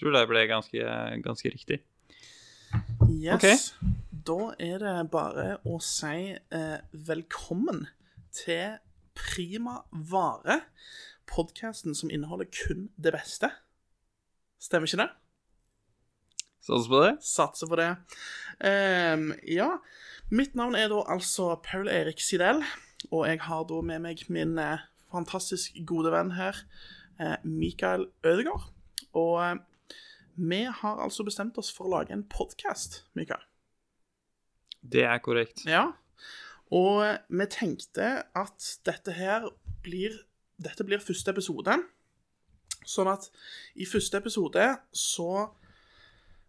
Tror det ble ganske, ganske riktig. Yes. Da er det bare å si eh, velkommen til Prima Vare. Podkasten som inneholder kun det beste. Stemmer ikke det? Satser på det? Satser på det. Um, ja. Mitt navn er da altså Paul Erik Sidel, og jeg har da med meg min eh, fantastisk gode venn her, eh, Mikael Ødegaard. Og eh, vi har altså bestemt oss for å lage en podkast, Mikael. Det er korrekt. Ja. Og vi tenkte at dette her blir Dette blir første episode. Sånn at i første episode så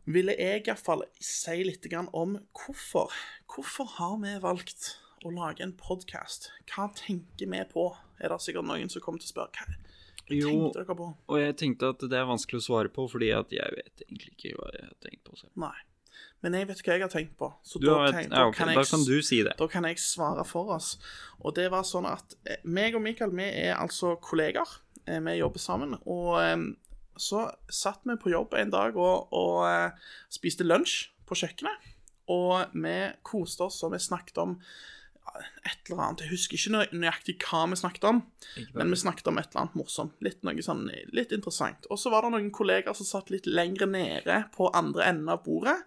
ville jeg iallfall si litt om hvorfor. Hvorfor har vi valgt å lage en podkast? Hva tenker vi på? Er det sikkert noen som kommer til å spørre hva Jo, tenkte dere på? og jeg tenkte at det er vanskelig å svare på, fordi at jeg vet egentlig ikke hva jeg har tenkt på selv. Nei. Men jeg vet hva jeg har tenkt på. Så Du da, har et, da, ja, okay. kan kan da kan du si det. da kan jeg svare for oss. Og det var sånn at eh, meg og Mikael vi er altså kollegaer. Eh, Vi jobber sammen. Og eh, så satt vi på jobb en dag og, og eh, spiste lunsj på kjøkkenet. Og vi koste oss, og vi snakket om et eller annet. Jeg husker ikke nøyaktig hva vi snakket om, men vi snakket om et eller annet morsomt. Litt, sånn, litt interessant. Og så var det noen kollegaer som satt litt lengre nede på andre enden av bordet,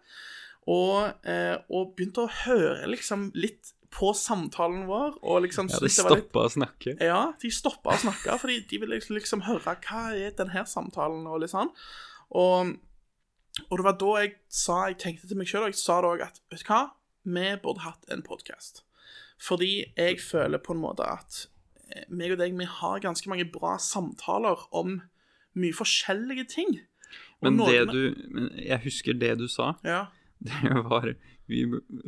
og, eh, og begynte å høre liksom litt på samtalen vår, og liksom Ja, de litt stoppa å snakke. ja, de stoppa å snakke, fordi de ville liksom, liksom høre hva er denne samtalen, og litt sånn. Og, og det var da jeg sa Jeg tenkte til meg sjøl, og jeg sa det òg, at vet du hva, vi burde hatt en podkast. Fordi jeg føler på en måte at eh, meg og deg, vi har ganske mange bra samtaler om mye forskjellige ting. Og Men det du men Jeg husker det du sa. Ja. Det var Vi,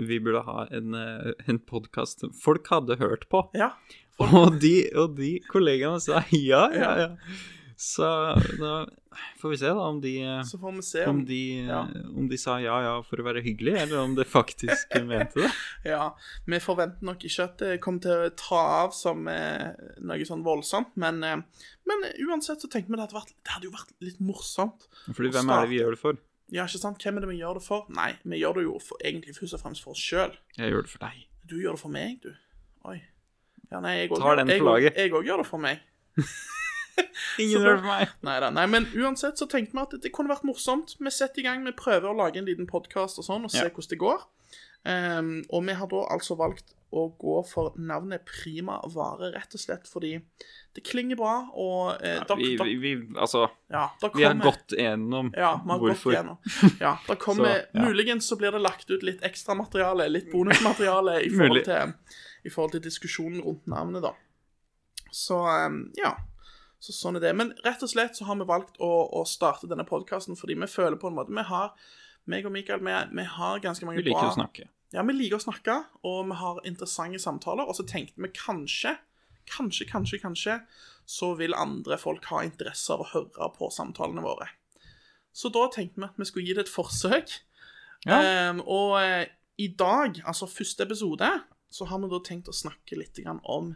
vi burde ha en, eh, en podkast folk hadde hørt på. ja. Og de, og de kollegaene sa ja, ja, ja. Så da får vi se da om de Så får vi se om om de, ja. om de sa ja, ja for å være hyggelig, eller om de faktisk mente det. Ja, vi forventer nok ikke at det kommer til å ta av som eh, noe sånn voldsomt, men, eh, men uansett så tenkte vi det hadde, vært, det hadde jo vært litt morsomt. Fordi hvem er det vi gjør det for? Ja, ikke sant? Hvem er det vi gjør det for? Nei, vi gjør det jo for, egentlig først og fremst for oss sjøl. Jeg gjør det for deg. Du gjør det for meg, du. Oi. Ja, nei, òg. Jeg òg gjør det for meg. Ingen hører på meg. Nei men uansett så tenkte vi at det kunne vært morsomt. Vi setter i gang, vi prøver å lage en liten podkast og sånn, og se Ja. hvordan det går. Um, og vi har da altså valgt å gå for navnet Prima Vare, rett og slett fordi det klinger bra, og eh, dere- Vi, vi, vi, altså, ja, der vi har gått gjennom ja, har hvorfor. gått gjennom. Ja, da kommer, Så, ja. Muligens så blir det lagt ut litt ekstramateriale, litt bonusmateriale i forhold til, i forhold til diskusjonen rundt navnet, da. Så um, ja. Så sånn er det. Men rett og slett så har vi valgt å, å starte denne podkasten fordi vi føler på en måte Vi har meg og Mikael, vi, vi har ganske mange bra Vi liker bra å snakke. Ja, vi liker å snakke, og vi har interessante samtaler. Og så tenkte vi kanskje, kanskje, kanskje, kanskje, så vil andre folk ha interesse av å høre på samtalene våre. Så da tenkte vi at vi skulle gi det et forsøk. Ja. Um, og uh, i dag, altså første episode, så har vi da tenkt å snakke litt grann om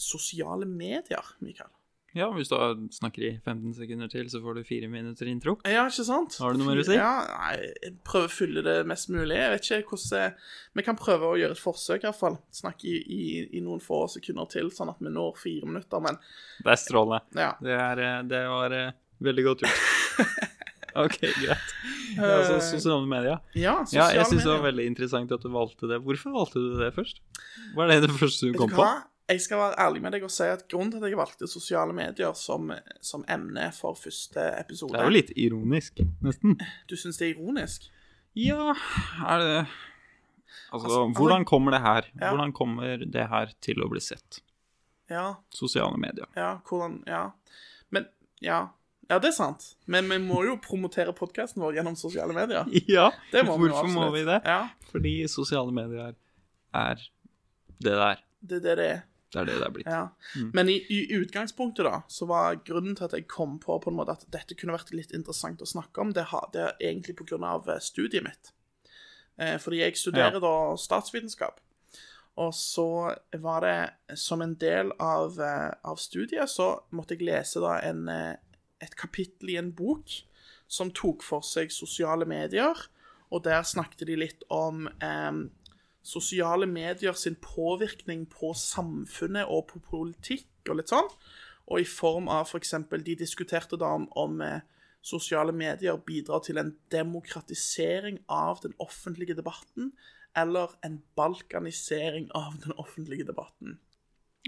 sosiale medier, Mikael. Ja, hvis du snakker i 15 sekunder til, så får du fire minutter intro. Ja, ikke sant? Har du noe mer å si? Ja, nei, jeg prøver å fylle det mest mulig. Jeg vet ikke hvordan Vi kan prøve å gjøre et forsøk, iallfall. Snakke i, i, i noen få sekunder til, sånn at vi når fire minutter. Men Det er strålende. ja. Det, er, eh, det var eh, veldig godt gjort. OK, greit. Ja, altså, sosiale medier. Ja, Ja, sosiale jeg syns det var veldig interessant at du valgte det. Hvorfor valgte du det først? Var det det første du kom på? hva? Jeg skal være ærlig med deg og si at grunnen til at jeg valgte sosiale medier som, som emne for første episode Det er jo litt ironisk, nesten. Du syns det er ironisk? Ja, er det Altså, Altså, altså- hvordan kommer det her? Ja. Hvordan kommer det her til å bli sett? Ja, Sosiale medier. ja, hvordan Ja. Men ja. Ja, det er sant. Men vi må jo promotere podkasten vår gjennom sosiale medier. Ja, Det må hvorfor må vi det? Ja, Fordi sosiale medier er det der. det er det det er. Det er det det er blitt. Ja. Mm. Men i, i utgangspunktet da, så var grunnen til at jeg kom på på en måte at dette kunne vært litt interessant å snakke om, det, har, det er egentlig av eh, studiet mitt. Eh, fordi jeg studerer Ja. da statsvitenskap. Og så var det som en del av, eh, av studiet, så måtte jeg lese da en, eh, et kapittel i en bok som tok for seg sosiale medier. Og der snakket de litt om eh, sosiale medier sin påvirkning på samfunnet og på politikk og litt sånn. Og i form av f.eks. De diskuterte da om, om eh, sosiale medier bidrar til en demokratisering av den offentlige debatten, eller en balkanisering av den offentlige debatten.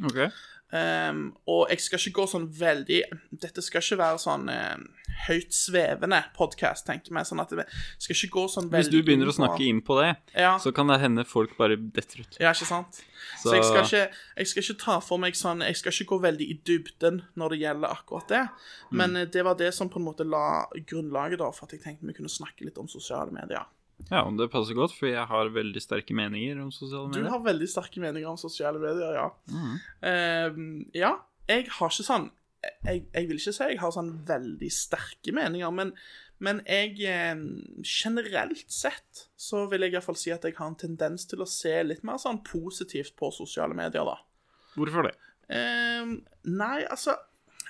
OK. Um, og jeg skal ikke gå sånn veldig Dette skal ikke være sånn uh, høyt svevende podkast, tenker jeg. Sånn at det skal ikke gå sånn veldig Hvis du begynner å snakke inn på det, Ja. så kan det hende folk bare detter ut. Ja, ikke sant? Så, Så- jeg, skal ikke, jeg skal ikke ta for meg sånn Jeg skal ikke gå veldig i dybden når det gjelder akkurat det. Men Mm. det var det som på en måte la grunnlaget da for at jeg tenkte vi kunne snakke litt om sosiale medier. Ja, og det passer godt, for jeg har veldig sterke meninger om sosiale medier. Du har veldig sterke meninger om sosiale medier, ja. Mm. Uh, ja, jeg har ikke sånn jeg, jeg vil ikke si jeg har sånn veldig sterke meninger, men, men jeg eh, Generelt sett så vil jeg iallfall si at jeg har en tendens til å se litt mer sånn positivt på sosiale medier, da. Hvorfor det? Ehm, nei, altså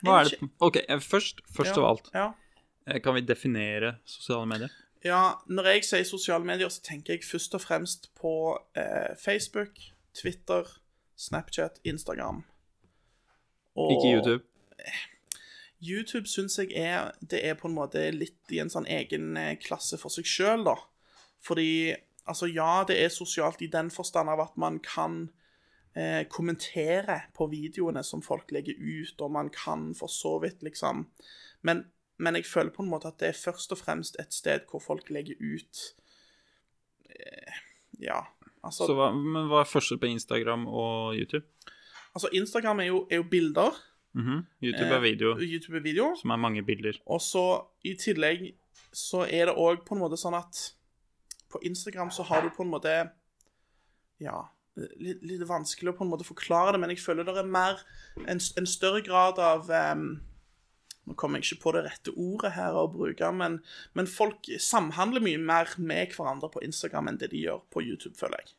Hva er det? OK, eh, først, først ja, av alt, Ja. eh, kan vi definere sosiale medier? Ja, når jeg sier sosiale medier, så tenker jeg først og fremst på eh, Facebook, Twitter, Snapchat, Instagram. Og Ikke YouTube. YouTube syns jeg er Det er på en måte litt i en sånn egen eh, klasse for seg sjøl, da. Fordi Altså, ja, det er sosialt i den forstand av at man kan eh, kommentere på videoene som folk legger ut, og man kan for så vidt liksom men, men jeg føler på en måte at det er først og fremst et sted hvor folk legger ut eh, Ja, altså Så hva, men hva er forskjell på Instagram og YouTube? Altså, Instagram er jo, er jo bilder. Mhm. YouTube Eh, er video, YouTube er video. som er mange bilder. Og så i tillegg så er det òg på en måte sånn at på Instagram så har du på en måte Ja, litt, litt vanskelig å på en måte forklare det, men jeg føler det er mer En, en større grad av em, Nå kommer jeg ikke på det rette ordet her å bruke, men, men folk samhandler mye mer med hverandre på Instagram enn det de gjør på YouTube, føler jeg.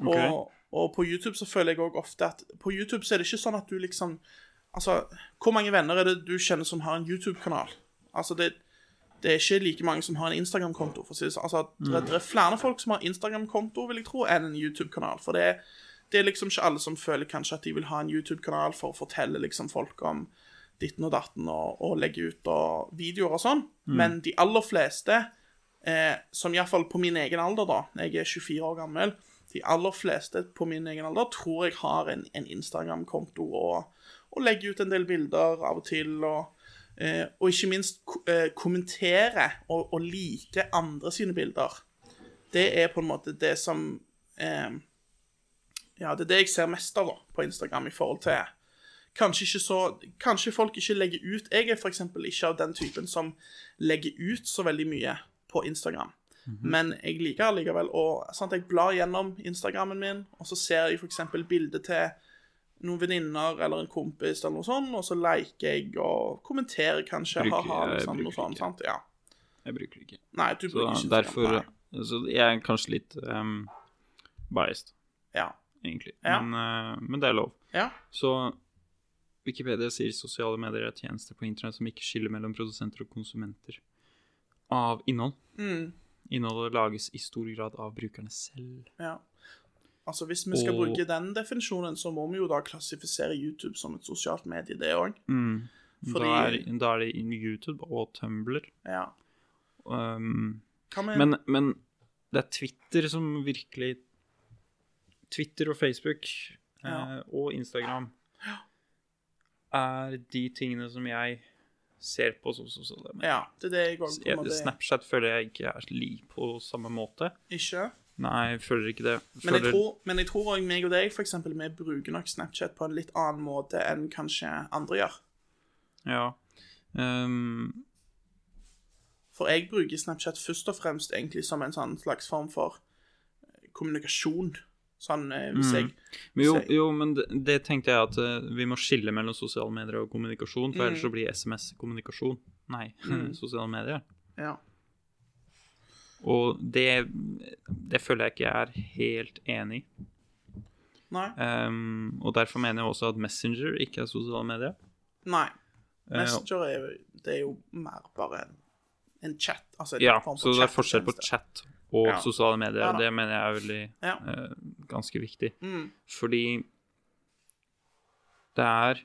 Og, og på YouTube så føler jeg òg ofte at På YouTube så er det ikke sånn at du liksom Altså, hvor mange venner er det du kjenner som har en YouTube-kanal? Altså, det, det er ikke like mange som har en Instagram-konto. for å si det sånn. Altså, det, det er flere folk som har Instagram-konto, vil jeg tro, enn en YouTube-kanal. For det, det er liksom ikke alle som føler kanskje at de vil ha en YouTube-kanal for å fortelle liksom folk om ditten og datten og, og legge ut og videoer og sånn. Men de aller fleste, eh, som iallfall på min egen alder, da, jeg er 24 år gammel, de aller fleste på min egen alder tror jeg har en, en Instagram-konto og, og legger ut en del bilder av og til. og Eh, og ikke minst eh, kommentere og, og like andre sine bilder. Det er på en måte det som eh, Ja, det er det jeg ser mest av da, på Instagram i forhold til Kanskje ikke så Kanskje folk ikke legger ut Jeg er f.eks. ikke av den typen som legger ut så veldig mye på Instagram. Men jeg liker allikevel å sant, Jeg blar gjennom Instagrammen min, og så ser jeg f.eks. bilde til noen venninner eller en kompis, eller noe sånt, og så liker jeg og kommenterer kanskje. Bruker- ha-ha, jeg liksom, noe sånt, sant? Ja. Jeg bruker det ikke. Nei, du Så bruker ikke derfor Nei. Så jeg er kanskje litt um, biased, Ja. egentlig. Ja. Men, uh, men det er lov. ja. Så Wikipedia sier sosiale medier er tjenester på internett som ikke skiller mellom produsenter og konsumenter av innhold. Mm, Innholdet lages i stor grad av brukerne selv. ja. Altså, Hvis vi skal Og- bruke den definisjonen, så må vi jo da klassifisere YouTube som et sosialt medie, det òg. Mm. Fordi- Da, er, da er det YouTube og Tumblr. Ja. Um, men, men det er Twitter som virkelig Twitter og Facebook Ja. eh, og Instagram er de tingene som jeg ser på som sosiale medier. Ja, det er det jeg òg på en Jeg- måte Snapchat føler jeg ikke er lik på samme måte. ikke. Nei, jeg føler ikke det. Men jeg Føler- tror, men jeg tror også meg og deg, for eksempel, vi bruker nok Snapchat på en litt annen måte enn kanskje andre gjør. Ja. Um, For jeg bruker Snapchat først og fremst egentlig som en sånn slags form for eh, kommunikasjon. Sånn eh, hvis jeg men jo, jo, men det, det tenkte jeg at uh, vi må skille mellom sosiale medier og kommunikasjon, for Mm. ellers så blir SMS kommunikasjon. Nei, Mm. sosiale medier. Ja. Og det, det føler jeg ikke jeg er helt enig i. Um, og derfor mener jeg også at Messenger ikke er sosiale medier. Nei. Eh, Messenger er det er jo mer bare en en chat. Altså en Ja, så det er forskjell på chat og Ja. sosiale medier. Ja og det mener jeg er veldig Ja. eh, ganske viktig. Mm. Fordi det er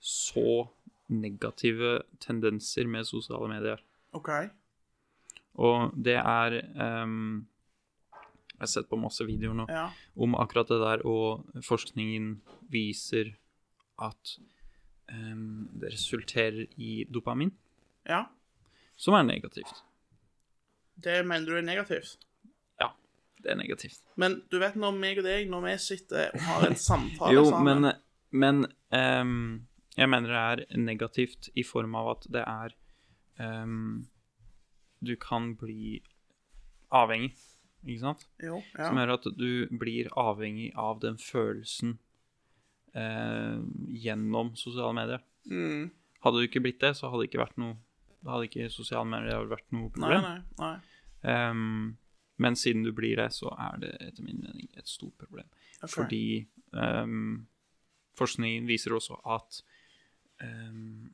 så negative tendenser med sosiale medier. OK. Og det er um, Jeg har sett på masse videoer nå om akkurat det der, og forskningen viser at um, det resulterer i dopamin, ja. som er negativt. Det mener du er negativt? Ja, det er negativt. Men du vet når meg og deg, når vi sitter og har en samtale Jo, sammen men, men um, jeg mener det er negativt i form av at det er um, Du kan bli avhengig, ikke sant? Jo, ja. Som gjør at du blir avhengig av den følelsen uh, gjennom sosiale medier. Mm. Hadde du ikke blitt det, så hadde det ikke vært noe Da hadde ikke sosiale medier vært noe problem. nei, nei. Ehm, men siden du blir det, så er det etter min mening et stort problem. Okay. Fordi um, forskningen viser også at um,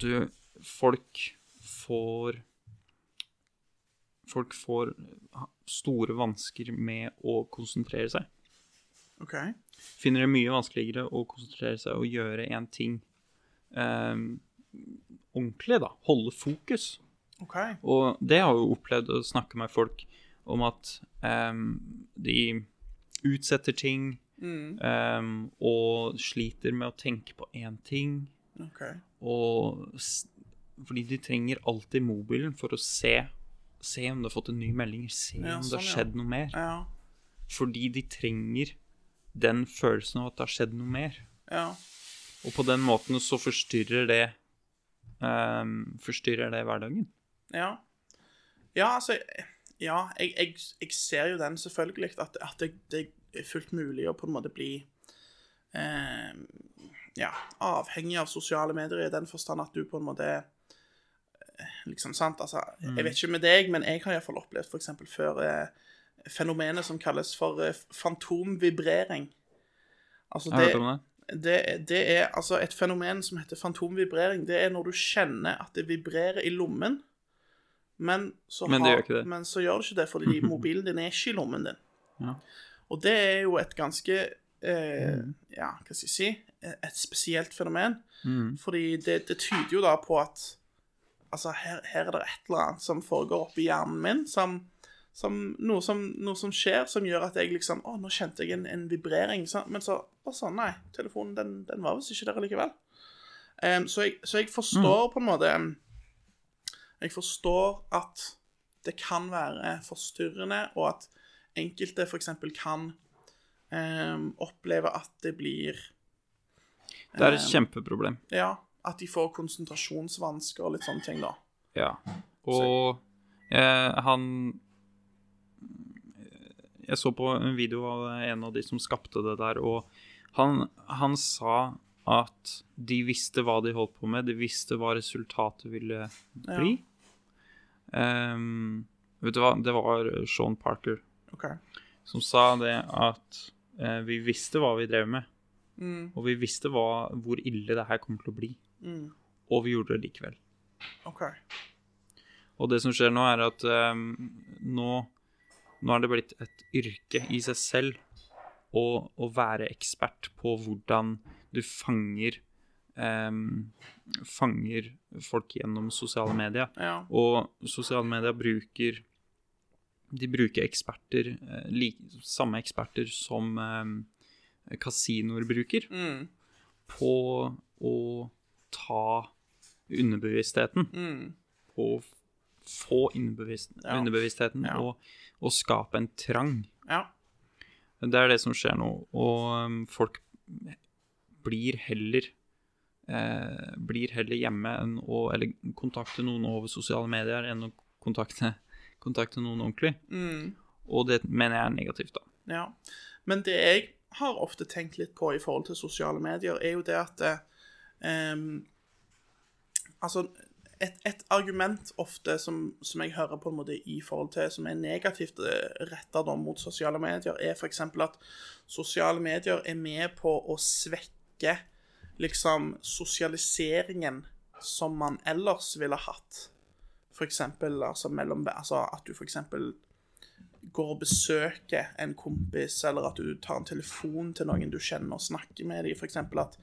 du Folk får Folk får store vansker med å konsentrere seg. OK. Finner det mye vanskeligere å konsentrere seg og gjøre én ting ehm, ordentlig, da. Holde fokus. Okay. Og det har jeg jo opplevd å snakke med folk om at um, de utsetter ting Mm. um, og sliter med å tenke på én ting. Okay. Og fordi de trenger alltid mobilen for å se Se om du har fått en ny melding, se Ja, om det sånn, har ja. skjedd noe mer. Ja. Fordi de trenger den følelsen av at det har skjedd noe mer. Ja. Og på den måten så forstyrrer det Forstyrrer det hverdagen. Ja. Ja, altså Ja, jeg, jeg, jeg ser jo den selvfølgelig, at, at det, det er fullt mulig å på en måte bli eh, ja, avhengig av sosiale medier i den forstand at du på en måte eh, Liksom, sant? Altså, jeg vet ikke med deg, men jeg har iallfall opplevd f.eks. før eh, fenomenet som kalles for eh, fantomvibrering. Altså, det, det? det, er altså et fenomen som heter fantomvibrering. Det er når du kjenner at det vibrerer i lommen, men så, Men har, gjør. Men så gjør det ikke det, fordi mobilen din er ikke i lommen din. Ja. Og det er jo et ganske eh, Mm. Ja, hva skal jeg si Et spesielt fenomen. Mm. Fordi det, det tyder jo da på at Altså, her, her er det et eller annet som foregår oppi hjernen min, som, som, noe som Noe som skjer som gjør at jeg liksom Å, nå kjente jeg en, en vibrering. Så, men så Å, sånn, nei. Telefonen, den, den var visst ikke der likevel. Um, så, jeg, så jeg forstår på en måte Jeg forstår at det kan være forstyrrende, og at enkelte f.eks. kan um, oppleve at det blir Det er et kjempeproblem. ja, at de får konsentrasjonsvansker og litt sånne ting, da. Ja. Og eh, han Jeg så på en video av en av de som skapte det der, og han, han sa at de visste hva de holdt på med, de visste hva resultatet ville bli. Ehm, vet du hva, det var Sean Parker okay. som sa det at uh, vi visste hva vi drev med, Mm, og vi visste hva, hvor ille det her kommer til å bli, mm, og vi gjorde det likevel. Okay. Og det som skjer nå, er at um, nå, nå er det blitt et yrke i seg selv å, å være ekspert på hvordan du fanger Um, fanger folk gjennom sosiale medier. Ja. Og sosiale medier bruker De bruker eksperter, eh, lik, samme eksperter som um, kasinoer bruker, Mm, på å ta underbevisstheten mm, på å få underbevisst, Ja. underbevisstheten Ja. og, og skape en trang. ja. Det er det som skjer nå, og um, folk blir heller eh, blir heller hjemme enn å Eller kontakte noen over sosiale medier enn å kontakte, kontakte noen ordentlig. Mm, Og det mener jeg er negativt, da. ja. Men det jeg har ofte tenkt litt på i forhold til sosiale medier, er jo det at eh, Altså, et, et argument ofte som, som jeg hører på en måte i forhold til som er negativt retta mot sosiale medier, er f.eks. at sosiale medier er med på å svekke liksom sosialiseringen som man ellers ville hatt. eksempel altså, altså, at du for går og besøker en kompis, eller at du tar en telefon til noen du kjenner og snakker med dem. F.eks. At,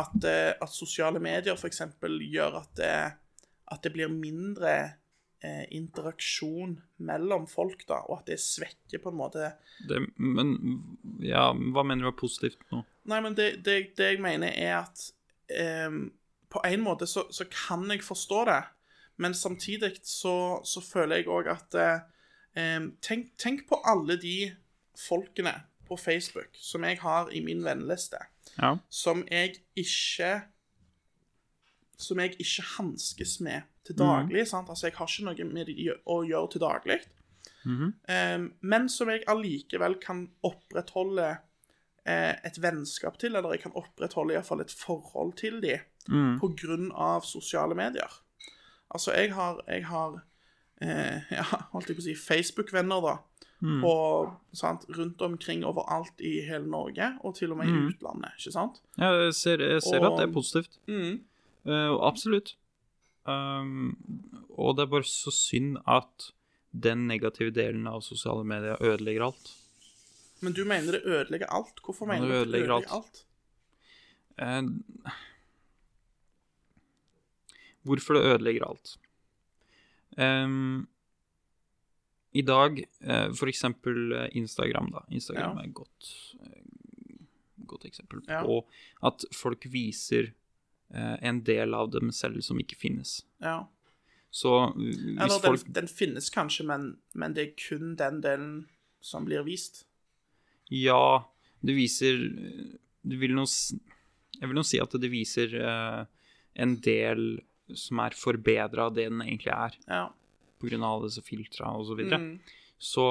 at, eh, at sosiale medier for gjør at det, at det blir mindre eh, interaksjon mellom folk, da, og at det svekker på en måte Det, men ja, hva mener du er positivt nå? Nei, men det, det, det jeg mener, er at eh, på en måte så, så, kan jeg forstå det, men samtidig så, så føler jeg òg at eh, tenk, tenk, på alle de folkene på Facebook som jeg har i min venneliste, ja. som jeg ikke Som jeg ikke hanskes med til daglig. Mm. Altså, jeg har ikke noe med det å gjøre til daglig. Mm -hmm. um, men som jeg allikevel kan opprettholde eh, et vennskap til, eller jeg kan opprettholde iallfall et forhold til dem mm. på grunn av sosiale medier. Altså, jeg har, jeg har eh, ja, holdt jeg på å si, Facebook-venner, da. Mm. På, sant, rundt omkring overalt i hele Norge, og til og med i Mm. utlandet. ikke sant? Ja, jeg ser, jeg ser Og- at det er positivt. Mm. Eh, absolutt. Um, og det er bare så synd at den negative delen av sosiale medier ødelegger alt. Men du mener det ødelegger alt? Hvorfor mener du det ødelegger alt? alt? Uh, hvorfor det ødelegger alt? Um, I dag, eh, for eksempel eh, Instagram, da. Instagram Ja. er et godt, eh, godt eksempel Ja. på at folk viser eh, en del av dem selv som ikke finnes. Ja. Så hvis Eller folk den, den finnes kanskje, men, men det er kun den delen som blir vist. Ja, det viser det vil nå, Jeg vil nå si at det viser uh, en del som er forbedra av det den egentlig er, Ja. på grunn av alle disse filtra og så videre. Mm. Så,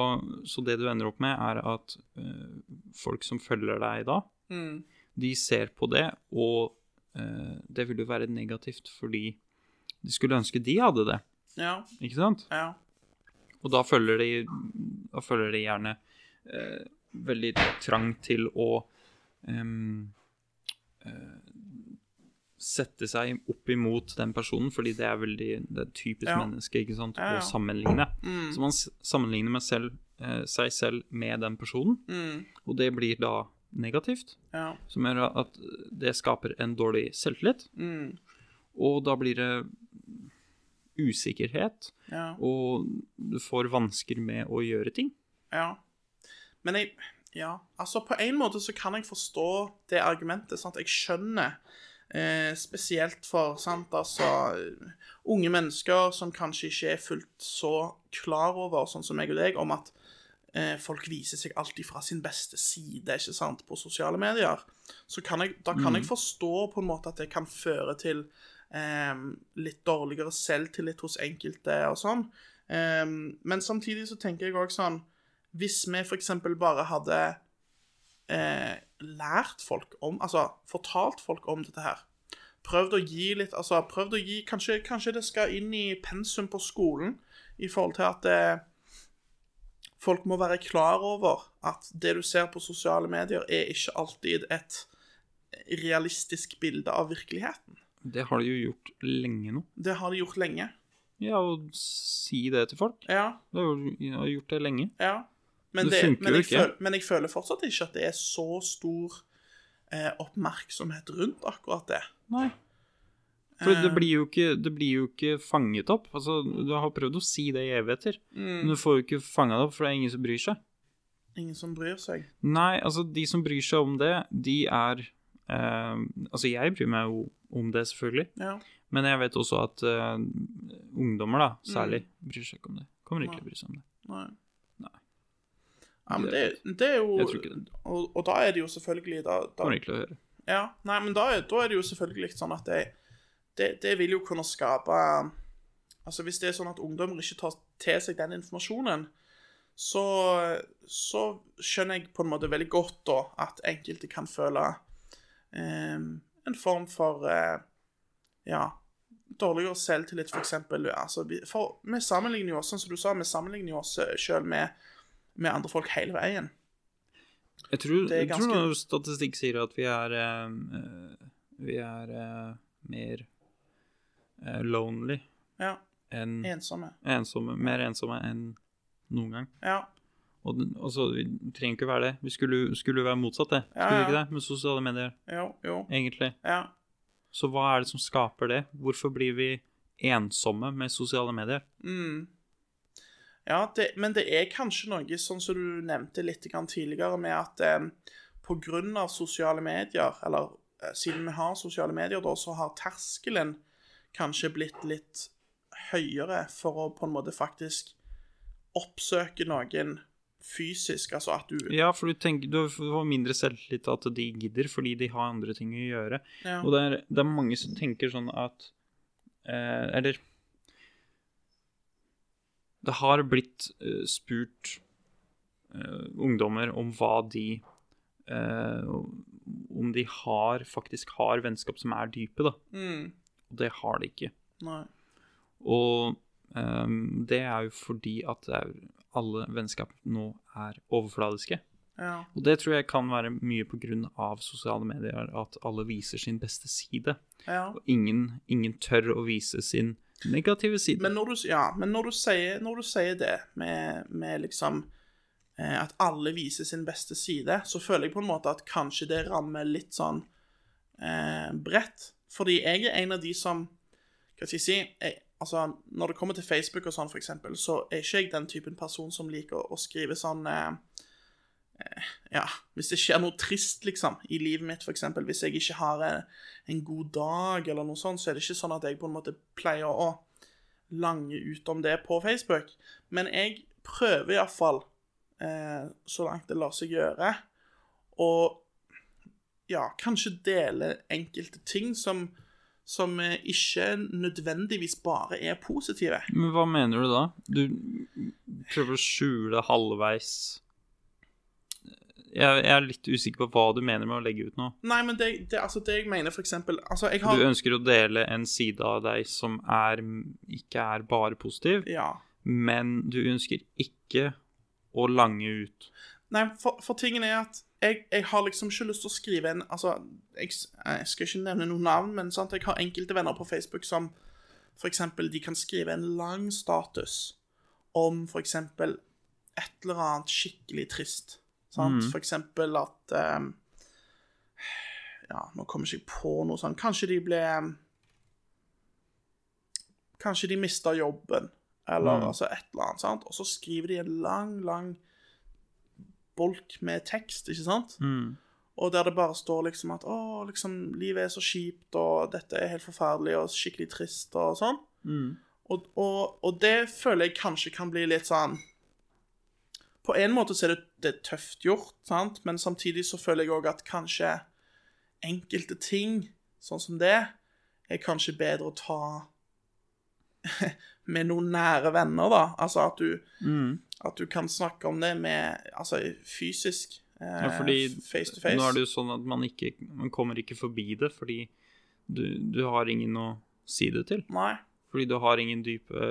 så det du ender opp med, er at uh, folk som følger deg da, Mm. de ser på det, og eh, det ville jo være negativt fordi de skulle ønske de hadde det, Ja. ikke sant? Ja. Og da følger de, da følger de gjerne eh, veldig trang til å eh, sette seg opp imot den personen, fordi det er veldig det er typisk Ja. menneske ikke sant, Ja, ja. å sammenligne. Mm. Så man sammenligner med selv, eh, seg selv med den personen, Mm. og det blir da negativt, Ja. som gjør at det skaper en dårlig selvtillit, Mm. og da blir det usikkerhet, Ja. og du får vansker med å gjøre ting. Ja. Men jeg Ja, altså på en måte så kan jeg forstå det argumentet. sant? Jeg skjønner eh, spesielt for sant, altså unge mennesker som kanskje ikke er fullt så klar over, sånn som meg og deg, om at folk viser seg alltid fra sin beste side ikke sant, på sosiale medier. Så kan jeg, da kan jeg forstå på en måte at det kan føre til eh, litt dårligere selvtillit hos enkelte og sånn. Eh, men samtidig så tenker jeg òg sånn Hvis vi f.eks. bare hadde eh, lært folk om Altså fortalt folk om dette her. Prøvd å gi litt Altså prøvd å gi Kanskje, kanskje det skal inn i pensum på skolen i forhold til at eh, folk må være klar over at det du ser på sosiale medier, er ikke alltid et realistisk bilde av virkeligheten. Det har de jo gjort lenge nå. Det har de gjort lenge. Ja, å si det til folk. Ja, De har jo gjort det lenge. ja. Men, Det det, funker men, jo ikke. føler, men jeg føler fortsatt ikke at det er så stor eh, oppmerksomhet rundt akkurat det. Nei. For det Eh. blir, jo ikke, det blir jo ikke fanget opp. Altså, du har prøvd å si det i evigheter, Mm. men du får jo ikke fanga det opp, for det er ingen som bryr seg. Ingen som bryr seg. Nei, altså, de som bryr seg om det, de er eh, Altså, jeg bryr meg jo om det, selvfølgelig, Ja. men jeg vet også at eh, ungdommer, da, særlig, bryr seg ikke om det. Kommer ikke Mm. Til å bry seg om det. Nei. Nei. Ja, men det, det er jo Jeg tror ikke det. Og, og da er det jo selvfølgelig da, da Kommer ikke til å høre. Ja, nei, men da, er- da er det jo selvfølgelig sånn at det, det, det vil jo kunne skape Altså Hvis det er sånn at ungdommer ikke tar til seg den informasjonen, så, så skjønner jeg på en måte veldig godt da at enkelte kan føle eh, en form for eh, Ja, dårligere selvtillit, eksempel. Altså, vi, for vi sammenligner jo oss, sånn som du sa, vi sammenligner jo oss sjøl med, med andre folk hele veien. Jeg tror, er jeg tror statistikk sier at vi er eh, eh, Vi er eh, mer eh, lonely. Ja. En, Ensomme. ensomme, mer ensomme enn noen gang. Ja. Og og så vi trenger ikke være det. Vi skulle, skulle være motsatt, det. Skulle ja. vi ikke det? Med sosiale medier, Jo, jo. egentlig. Ja. Så hva er det som skaper det? Hvorfor blir vi ensomme med sosiale medier? Mm. Ja, det, men det er kanskje noe sånn som du nevnte litt tidligere, med at eh, av sosiale medier, eller eh, siden vi har sosiale medier, da, så har terskelen kanskje blitt litt høyere for å på en måte faktisk oppsøke noen fysisk, altså at du Ja, for du tenker du får mindre selvtillit til at de gidder, fordi de har andre ting å gjøre. Ja. Og det er, det er mange som tenker sånn at eh, Eller Det har blitt eh, spurt eh, ungdommer om hva de eh, Om de har, faktisk har vennskap som er dype, da. Mm. Og det har de ikke. Nei. Og um, det er jo fordi at alle vennskap nå er overfladiske. Ja. Og det tror jeg kan være mye av sosiale medier, at alle viser sin beste side. ja. Og ingen, ingen tør å vise sin negative side. Men når du, ja, men når du, sier, når du sier det med, med liksom eh, at alle viser sin beste side, så føler jeg på en måte at kanskje det rammer litt sånn eh, bredt. Fordi jeg er en av de som Hva skal jeg si jeg, Altså, når det kommer til Facebook og sånn, for eksempel, så er ikke jeg den typen person som liker å skrive sånn eh, eh, Ja, hvis det skjer noe trist, liksom, i livet mitt, for eksempel, hvis jeg ikke har en, en god dag eller noe sånt, så er det ikke sånn at jeg på en måte pleier å lange ut om det på Facebook. Men jeg prøver iallfall, eh, så langt det lar seg gjøre, å ja, kanskje dele enkelte ting som, som eh, ikke nødvendigvis bare er positive. Men hva mener du da? Du prøver å skjule halvveis jeg, er litt usikker på hva du mener med å legge ut noe. Nei, men det, det, altså det jeg mener, for eksempel Altså, jeg Du ønsker å dele en side av deg som er, ikke er bare positiv, Ja. men du ønsker ikke å lange ut. Nei, for, for tingen er at jeg, jeg har liksom ikke lyst til å skrive en Altså, jeg, jeg skal ikke nevne noen navn, men sant, jeg har enkelte venner på Facebook som eksempel de kan skrive en lang status om eksempel et eller annet skikkelig trist. Sant? For eksempel at um, Ja, nå kommer jeg ikke på noe sånt. Kanskje de ble Kanskje de mista jobben, eller altså et eller annet. sant? Og så skriver de en lang, lang bolk med tekst, ikke sant? Og der det bare står liksom at å, liksom, livet er så kjipt, og dette er helt forferdelig og skikkelig trist og sånn. Og, og, og det føler jeg kanskje kan bli litt sånn På en måte så er det, det er tøft gjort, sant? men samtidig så føler jeg òg at kanskje enkelte ting, sånn som det, er kanskje bedre å ta med noen nære venner, da. Altså at du, at du kan snakke om det med Altså fysisk. Eh, Ja, fordi face to face. nå er det jo sånn at man ikke Man kommer ikke forbi det, fordi du, du har ingen å si det til. Nei. Fordi du har ingen dype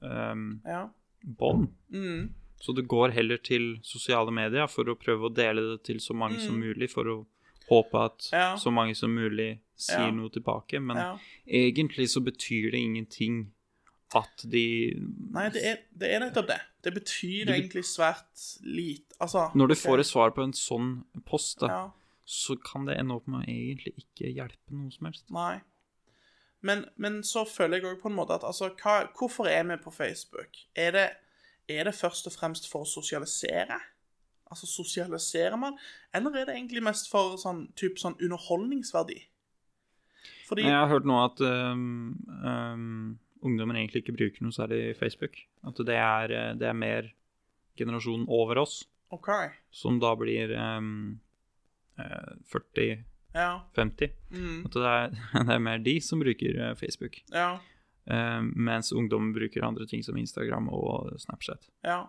um, Ja. bånd. Mm. Så du går heller til sosiale medier for å prøve å dele det til så mange som mulig, for å håpe at Mm. Ja. så mange som mulig sier noe tilbake. Men egentlig så betyr det ingenting at de Nei, det er, det er nettopp det. Det betyr Du- egentlig svært lite Altså Når du okay. får et svar på en sånn post, da, ja, så kan det ende opp med å egentlig ikke hjelpe noe som helst. Nei. Men, men så føler jeg òg på en måte at altså, hva, hvorfor er vi på Facebook? Er det, er det først og fremst for å sosialisere? Altså sosialiserer man? Eller er det egentlig mest for sånn, typ sånn underholdningsverdi? Fordi Jeg har hørt nå at um, um, ungdommen egentlig ikke bruker noe særlig Facebook. At det er, eh, det er mer generasjonen over oss, OK. som da blir um, eh, 40-50. Ja. Mm, At det er, det er mer de som bruker eh, Facebook. ja. Um, mens ungdommen bruker andre ting som Instagram og Snapchat. Ja.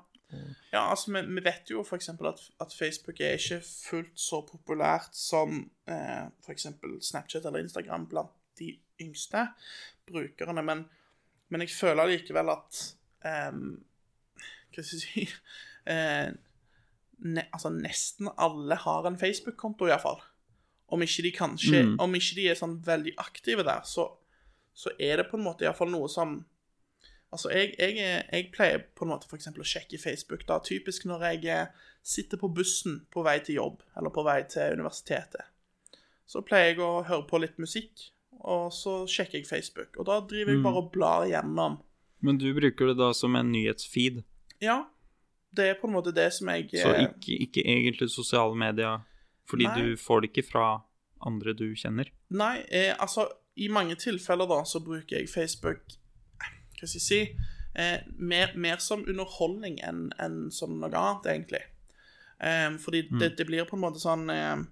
Ja, altså, vi, vi vet jo f.eks. At, at Facebook er ikke fullt så populært som eh, f.eks. Snapchat eller Instagram blant de yngste brukerne, men, men jeg føler likevel at um, Hva skal jeg si uh, ne, Altså, nesten alle har en Facebook-konto, iallfall. Om ikke de kanskje Mm. Om ikke de er sånn veldig aktive der, så, så er det på en måte iallfall noe som Altså, jeg, jeg, jeg pleier på en måte for eksempel å sjekke Facebook, da, typisk når jeg eh, sitter på bussen på vei til jobb, eller på vei til universitetet. Så pleier jeg å høre på litt musikk, og så sjekker jeg Facebook. Og da driver jeg bare og blar gjennom. Men du bruker det da som en nyhetsfeed, Ja, det er på en måte det som jeg så eh, ikke, ikke egentlig sosiale medier, fordi Nei. du får det ikke fra andre du kjenner. Nei, eh, altså i mange tilfeller da så bruker jeg Facebook Hva skal jeg si eh, mer, mer som underholdning enn enn som noe annet, egentlig. Eh, fordi det, det blir på en måte sånn eh, eh,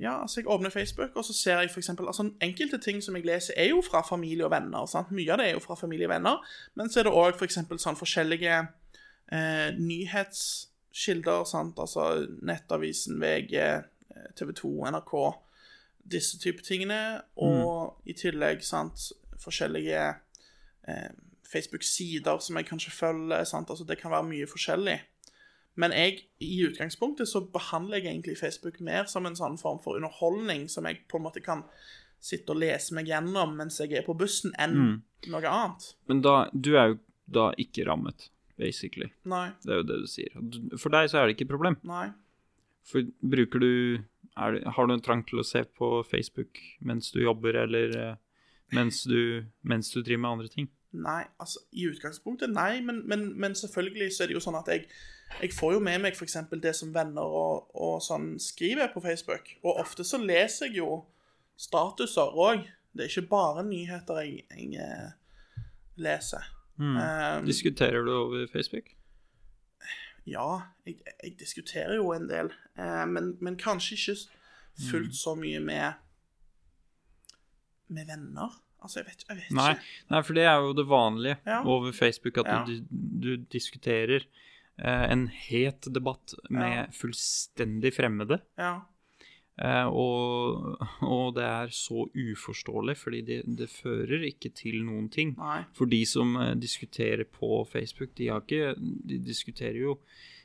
Ja, altså jeg åpner Facebook, og så ser jeg for eksempel altså Enkelte ting som jeg leser, er jo fra familie og venner. Sant? Mye av det er jo fra familie og venner, men så er det òg for sånn forskjellige eh, nyhetskilder, sant? altså Nettavisen, VG, eh, TV 2, NRK, disse type tingene, og i tillegg sant, forskjellige eh, Facebook-sider som jeg kanskje følger, sant? altså det kan være mye forskjellig. Men jeg, i utgangspunktet så behandler jeg egentlig Facebook mer som en sånn form for underholdning, som jeg på en måte kan sitte og lese meg gjennom mens jeg er på bussen, enn noe annet. Men da, du er jo da ikke rammet, basically. Nei, Det er jo det du sier. For deg så er det ikke et problem. nei. For bruker du er, Har du en trang til å se på Facebook mens du jobber, eller eh, mens du, mens du driver med andre ting? Nei, altså i utgangspunktet nei, men, men, men selvfølgelig så er det jo sånn at jeg, jeg får jo med meg f.eks. det som venner og, og sånn skriver på Facebook. Og ofte så leser jeg jo statuser òg. Det er ikke bare nyheter jeg, jeg leser. leser. Um, Diskuterer du over Facebook? ja, jeg, jeg diskuterer jo en del, Uh, men, men kanskje ikke fullt så mye med med venner. Altså, jeg vet, jeg vet Nei, ikke. nei, for det er jo det vanlige Ja. over Facebook, at Ja. du, du diskuterer eh, en het debatt med fullstendig fremmede. Ja. Uh, og, og det er så uforståelig, fordi det, det fører ikke til noen ting. Nei. For de som eh, diskuterer på Facebook, de, har ikke, de diskuterer jo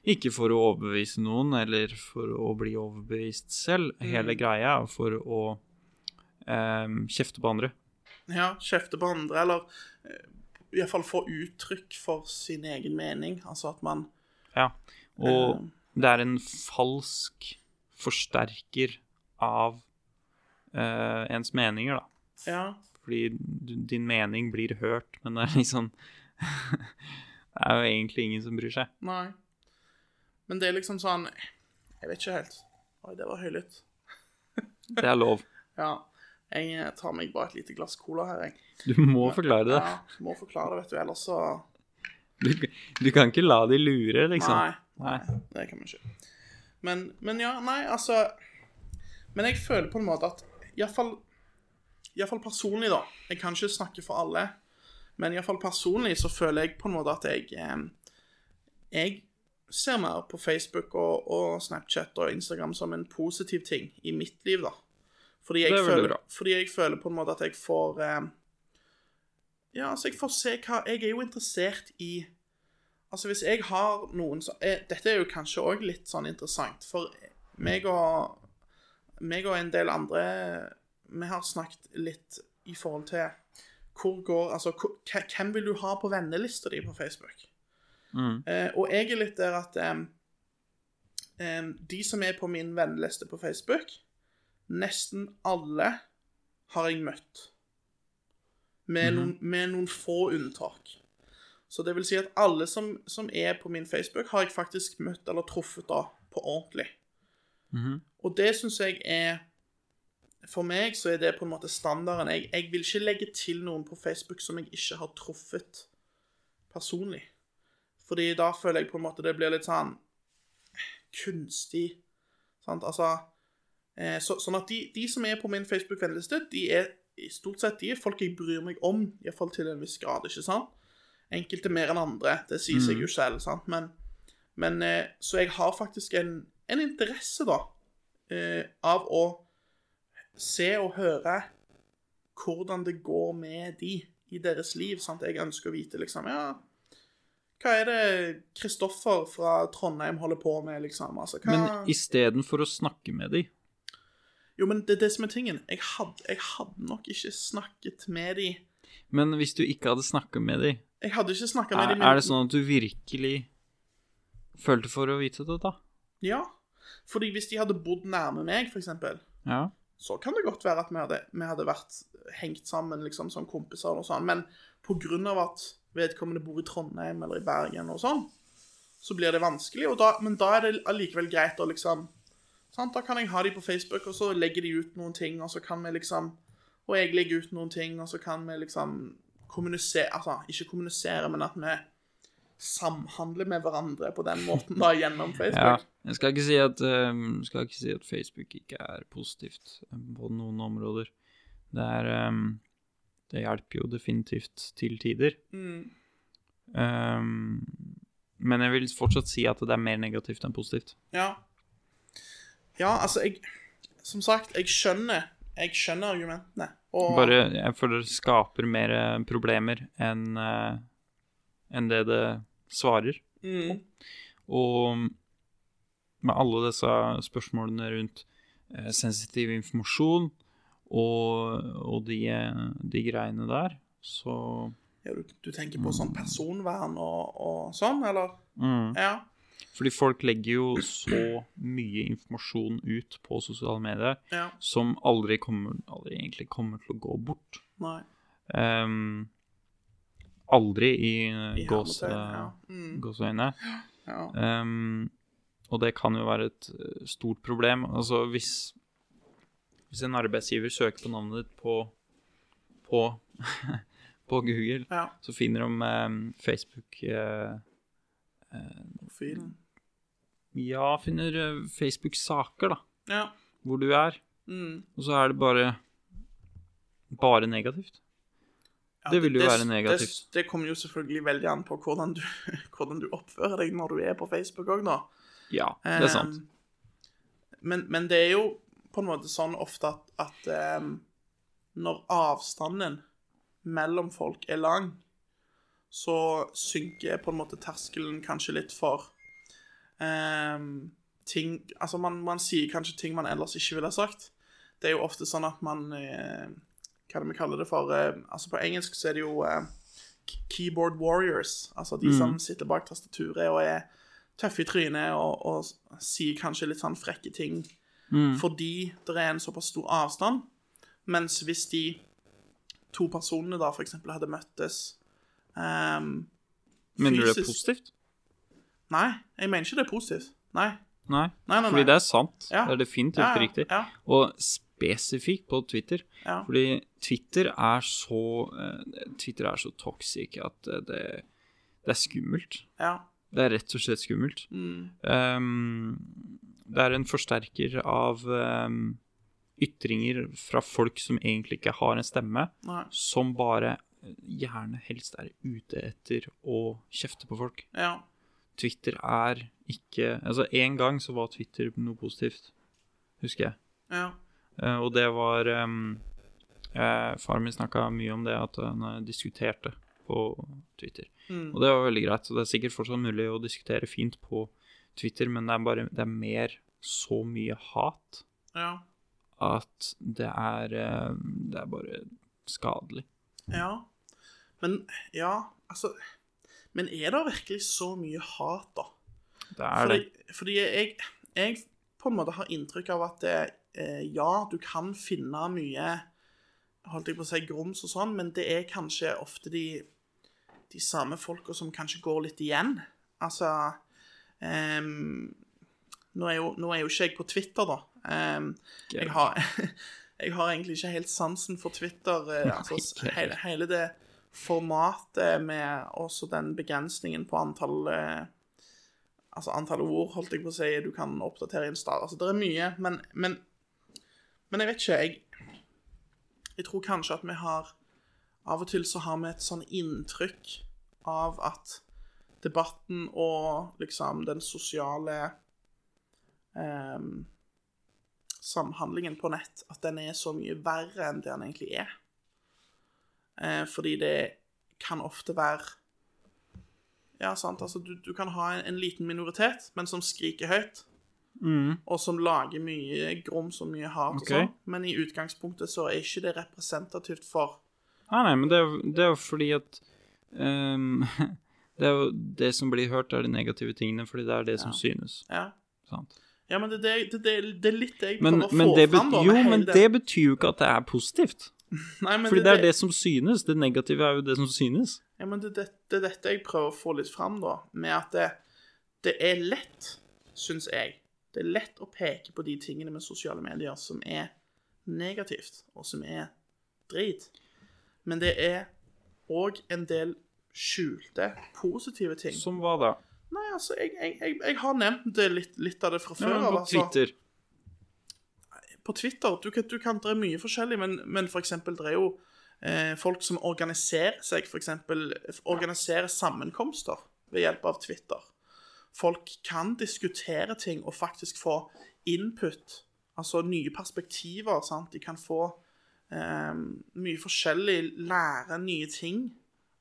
ikke for å overbevise noen, eller for å bli overbevist selv. Hele greia er for å eh, kjefte på andre. Ja, kjefte på andre, eller eh, i hvert fall få uttrykk for sin egen mening. Altså at man Ja. Og Eh. det er en falsk forsterker av uh, ens meninger, da. Ja, Fordi du, din mening blir hørt, men det er liksom Det er jo egentlig ingen som bryr seg. nei. Men det er liksom sånn Jeg vet ikke helt. Oi, det var høylytt. Det er lov. Ja. Jeg tar meg bare et lite glass cola her, jeg. Du må forklare det. Ja, må forklare det, vet du, ellers så Du, du kan ikke la de lure, liksom. Nei. Nei. Det kan man ikke. Men, men ja, nei, altså Men jeg føler på en måte at iallfall Iallfall personlig, da. Jeg kan ikke snakke for alle. Men iallfall personlig så føler jeg på en måte at jeg eh, Jeg ser mer på Facebook og, og Snapchat og Instagram som en positiv ting i mitt liv, da. Fordi jeg, er føler, fordi jeg føler på en måte at jeg får eh, Ja, altså, jeg får se hva Jeg er jo interessert i Altså, hvis jeg har noen som eh, Dette er jo kanskje òg litt sånn interessant, for meg og meg og en del andre Vi har snakket litt i forhold til hvor går Altså, hvem vil du ha på vennelista di på Facebook? Mm. Eh, og jeg er litt der at em, de som er på min venneliste på Facebook, nesten alle har jeg møtt. Med, noen, med noen få unntak. Så det vil si at alle som, som er på min Facebook, har jeg faktisk møtt eller truffet da på ordentlig. Mhm. Og det syns jeg er For meg så er det på en måte standarden. Jeg, jeg vil ikke legge til noen på Facebook som jeg ikke har truffet personlig. Fordi da føler jeg på en måte det blir litt sånn kunstig. Sant? Altså eh, så, Sånn at de, de som er på min Facebook-venneliste, de er stort sett de folk jeg bryr meg om, iallfall til en viss grad, ikke sant? Enkelte mer enn andre, det sier seg jo selv, sant? Men, men eh, Så jeg har faktisk en, en interesse, da, eh, av å se og høre hvordan det går med de i deres liv. Sant? Jeg ønsker å vite, liksom Ja, hva er det Kristoffer fra Trondheim holder på med, liksom? Altså, hva Men istedenfor å snakke med dem Jo, men det er det som er tingen. Jeg hadde, jeg hadde nok ikke snakket med de Men hvis du ikke hadde snakket med dem, Jeg hadde ikke snakket med er, dem men- er det sånn at du virkelig følte for å vite det, da? Ja. Fordi hvis de hadde bodd nærme meg, for eksempel, Ja. så kan det godt være at vi hadde, vi hadde vært hengt sammen liksom, som kompiser og sånn, men på grunn av at vedkommende bor i Trondheim eller i Bergen og sånn, så blir det vanskelig, da, men da er det allikevel greit å liksom sant? Da kan jeg ha de på Facebook, og så legger de ut noen ting, og så kan vi liksom Og jeg legger ut noen ting, og så kan vi liksom kommunisere Altså, ikke kommunisere, men at vi samhandler med hverandre på den måten da gjennom Facebook. ja. Jeg skal ikke si at, um, skal ikke si at Facebook ikke er positivt eh, på noen områder. Det er um, Det hjelper jo definitivt til tider. Mm. Um, men jeg vil fortsatt si at det er mer negativt enn positivt. Ja. Ja, altså, jeg Som sagt, jeg skjønner Jeg skjønner argumentene. Og Bare, jeg føler det skaper mer eh, problemer enn eh, enn det det svarer. mm, Og med alle disse spørsmålene rundt eh, sensitiv informasjon og, og de, eh, de greiene der, så ja, du, du tenker på sånn personvern og, og sånn, eller? mm. Ja. Fordi folk legger jo så mye informasjon ut på sosiale medier Ja. som aldri kommer, aldri egentlig kommer til å gå bort. Ehm, aldri i, I ja. Mm, gåseøyne. ja. Um, og det kan jo være et eh, stort problem. Altså hvis, hvis en arbeidsgiver søker på navnet ditt på, på, på Google, så finner de um, Facebook eh, Profilen. Ja, finner eh, Facebook-saker, da, Ja. hvor du er. Mm. Og så er det bare bare negativt. Ja, Det vil jo være negativt. det kommer jo selvfølgelig veldig an på hvordan du, hvordan du oppfører deg når du er på Facebook òg, da. Ja, det er sant. Um, Men, men det er jo på en måte sånn ofte at, at um, når avstanden mellom folk er lang, så synker på en måte terskelen kanskje litt for ehm, ting Altså, man, man sier kanskje ting man ellers ikke ville sagt. Det er jo ofte sånn at man eh, Hva er det vi kaller det for? Eh, altså På engelsk så er det jo eh, keyboard warriors. Altså de som sitter bak tastaturet og er tøffe i trynet og, og sier kanskje litt sånn frekke ting Mm. fordi det er en såpass stor avstand. Mens hvis de to personene da eksempel hadde møttes ehm, Mener du det er positivt? Nei, jeg mener ikke det er positivt. Nei. Nei, Nei, nei, fordi det er sant. Ja. Det er definitivt Ja, ja, riktig. Og spesifikt på Twitter. Ja. Fordi Twitter er så eh, Twitter er så toxic at eh, det, det er skummelt. Ja. Det er rett og slett skummelt. Mm. Um, det er en forsterker av um, ytringer fra folk som egentlig ikke har en stemme, som bare gjerne helst er ute etter å kjefte på folk. Ja. Twitter er ikke Altså, en gang så var Twitter noe positivt, husker jeg. Ja. Uh, og det var um, uh, Faren min snakka mye om det, at han eh, diskuterte på Twitter. Mm. Og det var veldig greit. Så det er sikkert fortsatt mulig å diskutere fint på Twitter, men det er bare Det er mer så mye hat Ja. at det er Det er bare skadelig. Ja. Men ja, altså Men er det virkelig så mye hat, da? Det er Fordi, det. fordi jeg, jeg på en måte har inntrykk av at det, eh, ja, du kan finne mye holdt jeg på å si grums og sånn, men det er kanskje ofte de, de samme folka som kanskje går litt igjen. Altså um, nå, er jo, nå er jo ikke jeg på Twitter, da. Um, jeg, har, jeg har egentlig ikke helt sansen for Twitter. Uh, altså, hele, hele det formatet med også den begrensningen på antall eh, Altså antall ord, holdt jeg på å si, du kan oppdatere i en stad. Altså, det er mye, men, men Men jeg vet ikke, jeg Jeg tror kanskje at vi har Av og til så har vi et sånn inntrykk av at debatten og liksom den sosiale ehm, samhandlingen på nett, at den er så mye verre enn det den egentlig er. Eh, fordi det kan ofte være Ja, sant, altså du, du kan ha en, en liten minoritet, men som skriker høyt, Mm. og som lager mye grums og mye hat okay. og sånn, men i utgangspunktet så er ikke det representativt for Nei, nei, men det er, jo- det er jo fordi at um, Det er jo det som blir hørt, er de negative tingene, fordi det er det som synes. Ja. Sant? ja, men det, det, det, det, er litt det jeg Men, prøver å få fram, jo, men det betyr jo ikke at det er positivt. Nei, Fordi det er det som synes. Det negative er jo det som synes. Ja, men det, det, det er dette jeg prøver å få litt fram, da. Med at det, det er lett, syns jeg. Det er lett å peke på de tingene med sosiale medier som er negativt, og som er drit. Men det er òg en del skjulte, positive ting. Som hva da? Nei, altså, jeg, jeg, jeg, jeg har nevnt det litt, litt av det fra før. Ja, på altså. Twitter. På Twitter du kan, du kan, er mye forskjellig, men, men eksempel det er jo eh, folk som organiserer seg, f.eks. organiserer sammenkomster ved hjelp av Twitter. Folk kan diskutere ting og faktisk få input, altså nye perspektiver. sant? De kan få eh, mye forskjellig, lære nye ting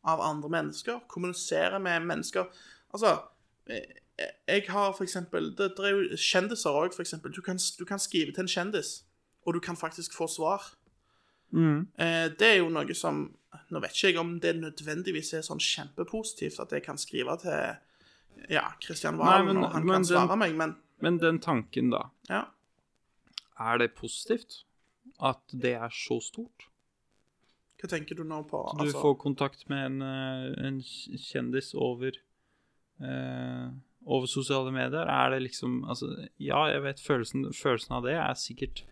av andre mennesker, kommunisere med mennesker. Altså, eh, jeg har for eksempel Det, det er jo kjendiser òg, for eksempel. Du kan, du kan skrive til en kjendis, og du kan faktisk få svar. Mm. Eh, det er jo noe som Nå vet ikke jeg om det nødvendigvis er sånn kjempepositivt at jeg kan skrive til ja, Kristian Nei, Valen, men- og han kan den- svare meg, men Men den tanken, da. ja. Er det positivt at det er så stort? Hva tenker du nå på? Du Altså, får kontakt med en, eh, en kjendis over eh, over sosiale medier. Er det liksom Altså, ja, jeg vet følelsen, følelsen av det er sikkert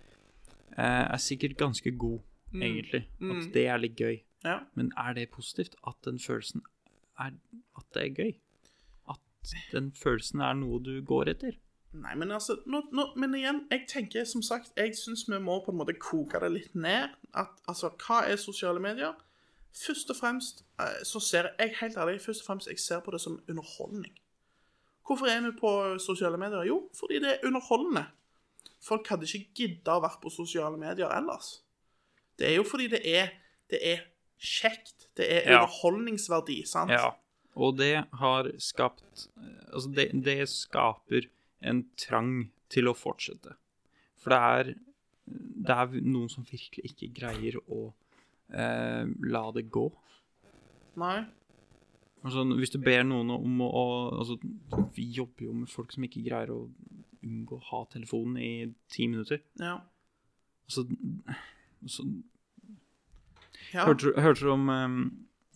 eh, er sikkert ganske god, egentlig. Mm. At det er litt gøy. ja. Men er det positivt at den følelsen er At det er gøy? At den følelsen er noe du går etter? Nei, men altså nå, nå, Men igjen, jeg tenker som sagt Jeg syns vi må på en måte koke det litt ned. At altså, hva er sosiale medier? Først og fremst eh, så ser jeg helt ærlig først og fremst jeg ser på det som underholdning. Hvorfor er vi på sosiale medier? Jo, fordi det er underholdende. Folk hadde ikke gidda å være på sosiale medier ellers. Det er jo fordi det er, det er kjekt. Det er Ja. underholdningsverdi, sant? Ja. Og det har skapt eh, Altså, det, det skaper en trang til å fortsette. For det er Det er noen som virkelig ikke greier å eh, la det gå. Nei? Altså, hvis du ber noen om å Altså, vi jobber jo med folk som ikke greier å unngå å ha telefonen i ti minutter. Ja. Altså, så ja. Hørte, hørte du om um,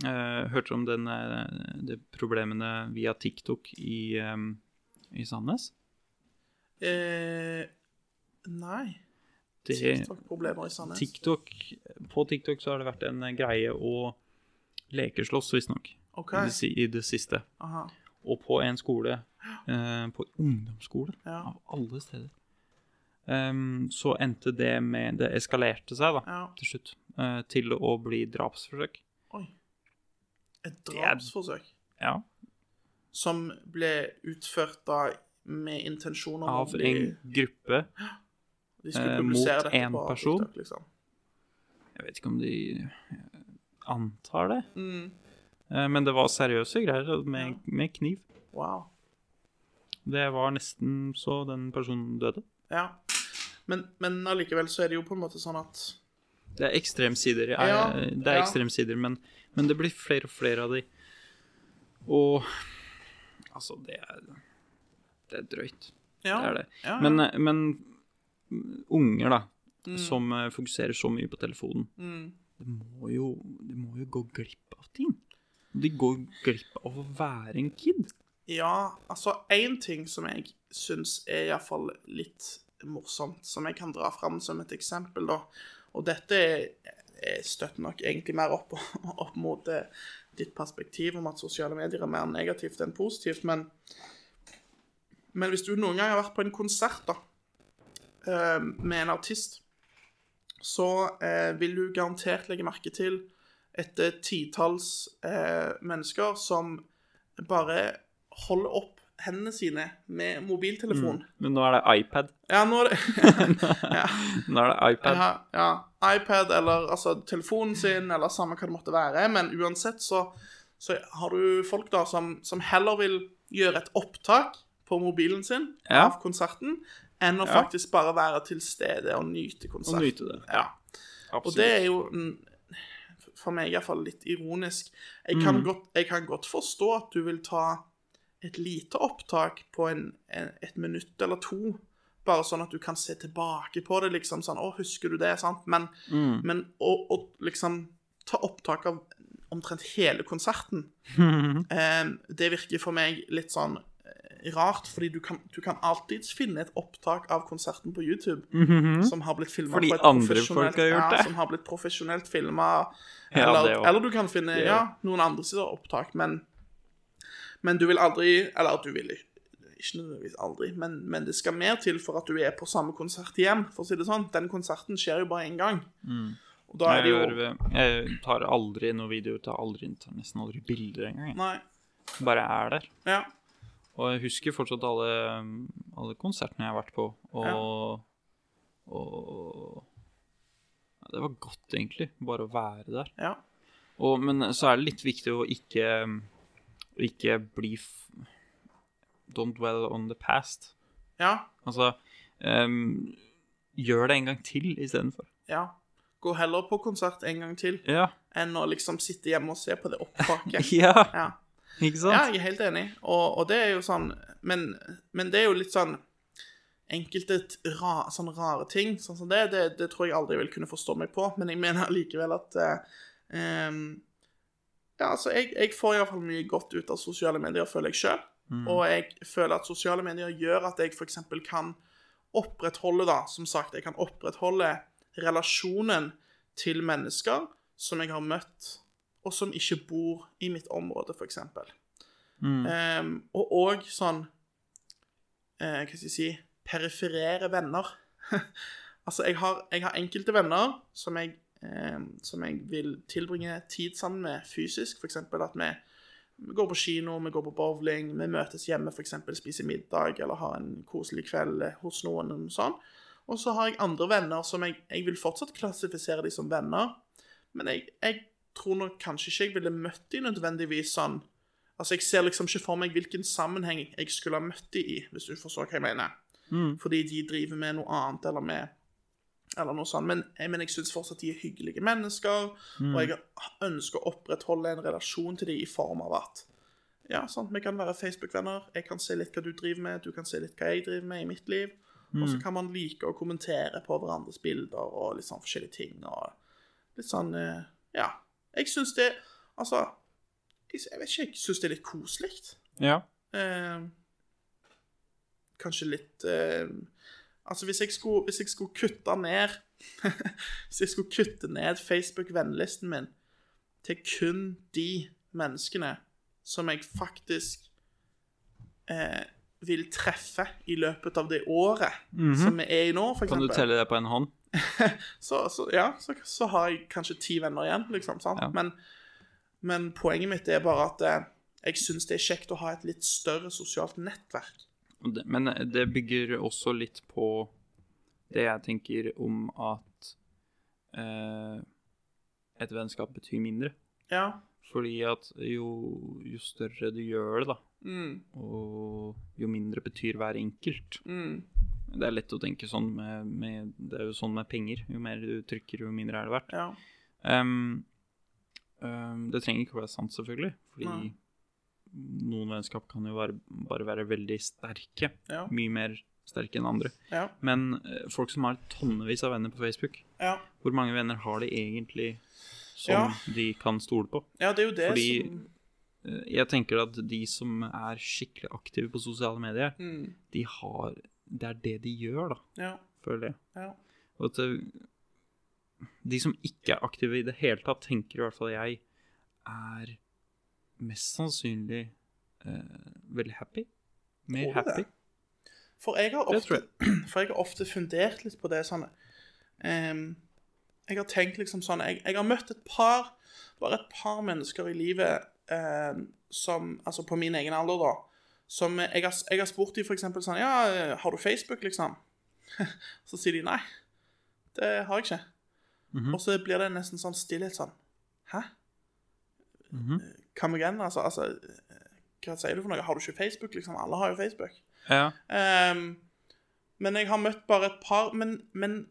uh, Hørte du om den, eh, de problemene via TikTok i, um, i Sandnes? Eh, nei. TikTok-problemer i Sandnes. TikTok, på TikTok så har det vært en greie å lekeslåss, visstnok, OK. i, i det siste. Aha. Og på en skole, eh, på ungdomsskole, Ja. av alle steder, Um, så endte det med Det eskalerte seg, da, Ja. til slutt, uh, til å bli drapsforsøk. Oi. Et er- drapsforsøk Ja. som ble utført da med intensjon Av bli en gruppe eh, mot én person. TikTok, liksom. Jeg vet ikke om de eh, antar det. Mm. Eh, Men det var seriøse greier med, med kniv. Wow. Det var nesten så den personen døde. Ja. Men, men allikevel så er det jo på en måte sånn at Det er ekstremsider. ja, Ja, det er ja. ekstremsider, men, men det blir flere og flere av de. Og altså, det er Det er drøyt. Ja. Det er det. Men, men unger, da, Mm. som eh, fokuserer så mye på telefonen, mm. det må jo, det må jo gå glipp av ting. De går glipp av å være en kid. Ja, altså én ting som jeg syns er iallfall litt morsomt, som jeg kan dra fram som et eksempel, da. Og dette er, er støtter nok egentlig mer opp, opp mot eh, ditt perspektiv om at sosiale medier er mer negativt enn positivt, men Men hvis du noen gang har vært på en konsert da, eh, med en artist, så eh, vil du garantert legge merke til et eh, titalls eh, mennesker som bare holder opp hendene sine med mobiltelefon. Men nå er det iPad. Ja, nå er det ja, Nå er det iPad. ja, ja, iPad eller altså telefonen sin, eller samme hva det måtte være. Men uansett så, så har du folk da som, som heller vil gjøre et opptak på mobilen sin Ja. av konserten, enn å faktisk bare være til stede og nyte konserten. Og nyte det. Ja. Absolutt. Og det er jo mm, for meg iallfall litt ironisk. Jeg kan, godt, jeg kan godt forstå at du vil ta et lite opptak på en, en, et minutt eller to, bare sånn at du kan se tilbake på det, liksom sånn 'Å, husker du det?' sant? Men, men å, å liksom ta opptak av omtrent hele konserten, eh, det virker for meg litt sånn rart, fordi du kan, du kan alltids finne et opptak av konserten på YouTube som har blitt filma på et profesjonelt folk har ja, som har blitt profesjonelt filma. Eller, ja, eller du kan finne Det- ja, noen andre sider opptak, men, men du vil aldri Eller du vil ikke nødvendigvis aldri, men, men det skal mer til for at du er på samme konsert igjen, for å si det sånn. Den konserten skjer jo bare én gang. Og da er det jo jeg tar aldri noen videoer, tar, aldri, tar nesten aldri bilder engang. Bare er der. Ja. Og jeg husker fortsatt alle, alle konsertene jeg har vært på, og, og ja, Det var godt, egentlig, bare å være der. Ja. Og, men så er det litt viktig å ikke, ikke bli Don't dwell on the past. Ja. Altså um, Gjør det en gang til istedenfor. ja. Gå heller på konsert en gang til Ja. enn å liksom sitte hjemme og se på det opptaket. ja. Ja. Ikke sant? Ja, jeg er helt enig. Og, og det er jo sånn men, men det er jo litt sånn Enkelte ra, sånne rare ting sånn som det, det, det tror jeg aldri vil kunne forstå meg på. Men jeg mener likevel at eh, em, Ja, altså, jeg, jeg får iallfall mye godt ut av sosiale medier, føler jeg sjøl. Og jeg føler at sosiale medier gjør at jeg f.eks. kan opprettholde, da, som sagt, jeg kan opprettholde relasjonen til mennesker som jeg har møtt, og som ikke bor i mitt område, f.eks. Um, og òg sånn uh, Hva skal jeg si Periferere venner. altså, jeg har, jeg har enkelte venner som jeg, um, som jeg vil tilbringe tid sammen med fysisk. F.eks. at vi, vi går på kino, vi går på bowling, vi møtes hjemme, f.eks. spiser middag eller har en koselig kveld hos noen. og sånn. Og så har jeg andre venner som jeg, jeg vil fortsatt klassifisere de som venner. Men jeg, jeg tror nok kanskje ikke jeg ville møtt de nødvendigvis sånn Altså, jeg ser liksom ikke for meg hvilken sammenheng jeg skulle ha møtt de i, hvis du forstår hva jeg mener. Fordi de driver med noe annet, eller med Eller noe sånt. Men, men jeg syns fortsatt de er hyggelige mennesker, og jeg ønsker å opprettholde en relasjon til de i form av at Ja, sant, vi kan være Facebook-venner, jeg kan se litt hva du driver med, du kan se litt hva jeg driver med i mitt liv. Og så kan man like å kommentere på hverandres bilder og litt sånn forskjellige ting. og litt sånn eh, Ja. Jeg syns det Altså, jeg, jeg vet ikke, jeg syns det er litt koselig. Ja. Eh, kanskje litt eh, Altså, hvis jeg skulle, hvis jeg skulle kutte ned Hvis jeg skulle kutte ned Facebook-vennelisten min til kun de menneskene som jeg faktisk eh, vil treffe i løpet av det året som vi er i nå, for Kan du telle det på en hånd? så, så, ja, så, så har jeg kanskje ti venner igjen, liksom. Ja. Men, men poenget mitt er bare at eh, jeg syns det er kjekt å ha et litt større sosialt nettverk. Men det bygger også litt på det jeg tenker om at eh, et vennskap betyr mindre. Ja. Fordi at jo, jo større du gjør det, da, Mm, og jo mindre betyr hver enkelt mm, Det er lett å tenke sånn med, med Det er jo sånn med penger. Jo mer du trykker, jo mindre er det verdt. ja. Um, um, det trenger ikke å være sant, selvfølgelig. Fordi Nei. noen vennskap kan jo være, bare være veldig sterke. Ja. Mye mer sterke enn andre. Ja. Men uh, folk som har tonnevis av venner på Facebook, Ja. hvor mange venner har de egentlig som de kan stole på? ja, det er jo det Fordi som eh, jeg tenker at de som er skikkelig aktive på sosiale medier, mm, de har Det er det de gjør, da, Ja. føler jeg. Ja. Og at de som ikke er aktive i det hele tatt, tenker i hvert fall jeg, er mest sannsynlig eh, veldig happy. Mer det? happy. For jeg har ofte, for jeg har ofte fundert litt på det sånn um, Jeg har tenkt liksom sånn jeg, jeg har møtt et par Bare et par mennesker i livet um, som Altså på min egen alder, da. Som jeg har, jeg har spurt dem f.eks. sånn Ja, har du Facebook, liksom? Så sier de nei. Det har jeg ikke. Og så blir det nesten sånn stillhet sånn Hæ? Come again? Altså, altså Hva sier du for noe? Har du ikke Facebook, liksom? Alle har jo Facebook. Ja. Um, men jeg har møtt bare et par Men, men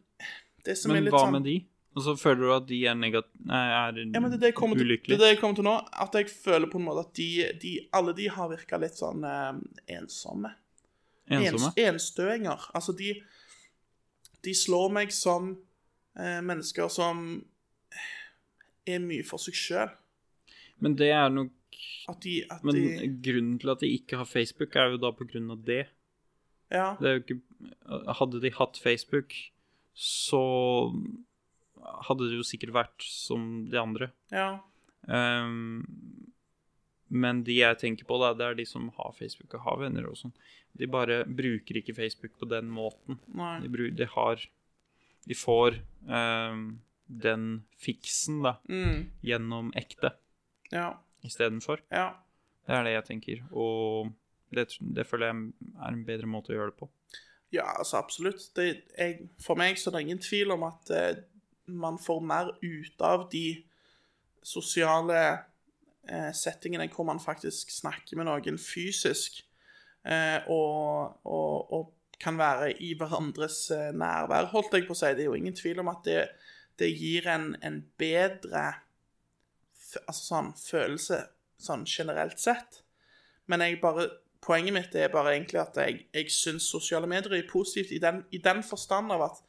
det som er Men litt hva sånn med de? Og så føler du at de er negative Nei, er Ja, men det er det jeg kommer til, det er det jeg kommer til nå. At jeg føler på en måte at de, de alle de har virka litt sånn eh, ensomme. Ensomme. Ens, enstøinger. Altså, de De slår meg som eh, mennesker som er mye for seg sjøl. Men det er nok At de, at Men de grunnen til at de ikke har Facebook, er jo da på grunn av det. Ja. Det er jo ikke Hadde de hatt Facebook, så hadde det jo sikkert vært som de andre. ja. Um, men de jeg tenker på, da, det er de som har Facebook og har venner og sånn. De bare bruker ikke Facebook på den måten. De, bru- de har De får um, den fiksen, da, Mm. gjennom ekte Ja. istedenfor. Ja. Det er det jeg tenker. Og det, det føler jeg er en bedre måte å gjøre det på. Ja, altså absolutt. Det, jeg, for meg så er det ingen tvil om at eh, man får mer ut av de sosiale eh, settingene hvor man faktisk snakker med noen fysisk, eh, og, og, og kan være i hverandres eh, nærvær, holdt jeg på å si. Det er jo ingen tvil om at det, det gir en, en bedre altså sånn, følelse sånn generelt sett. Men jeg bare, poenget mitt er bare egentlig at jeg, jeg syns sosiale medier er positivt i den, i den forstand av at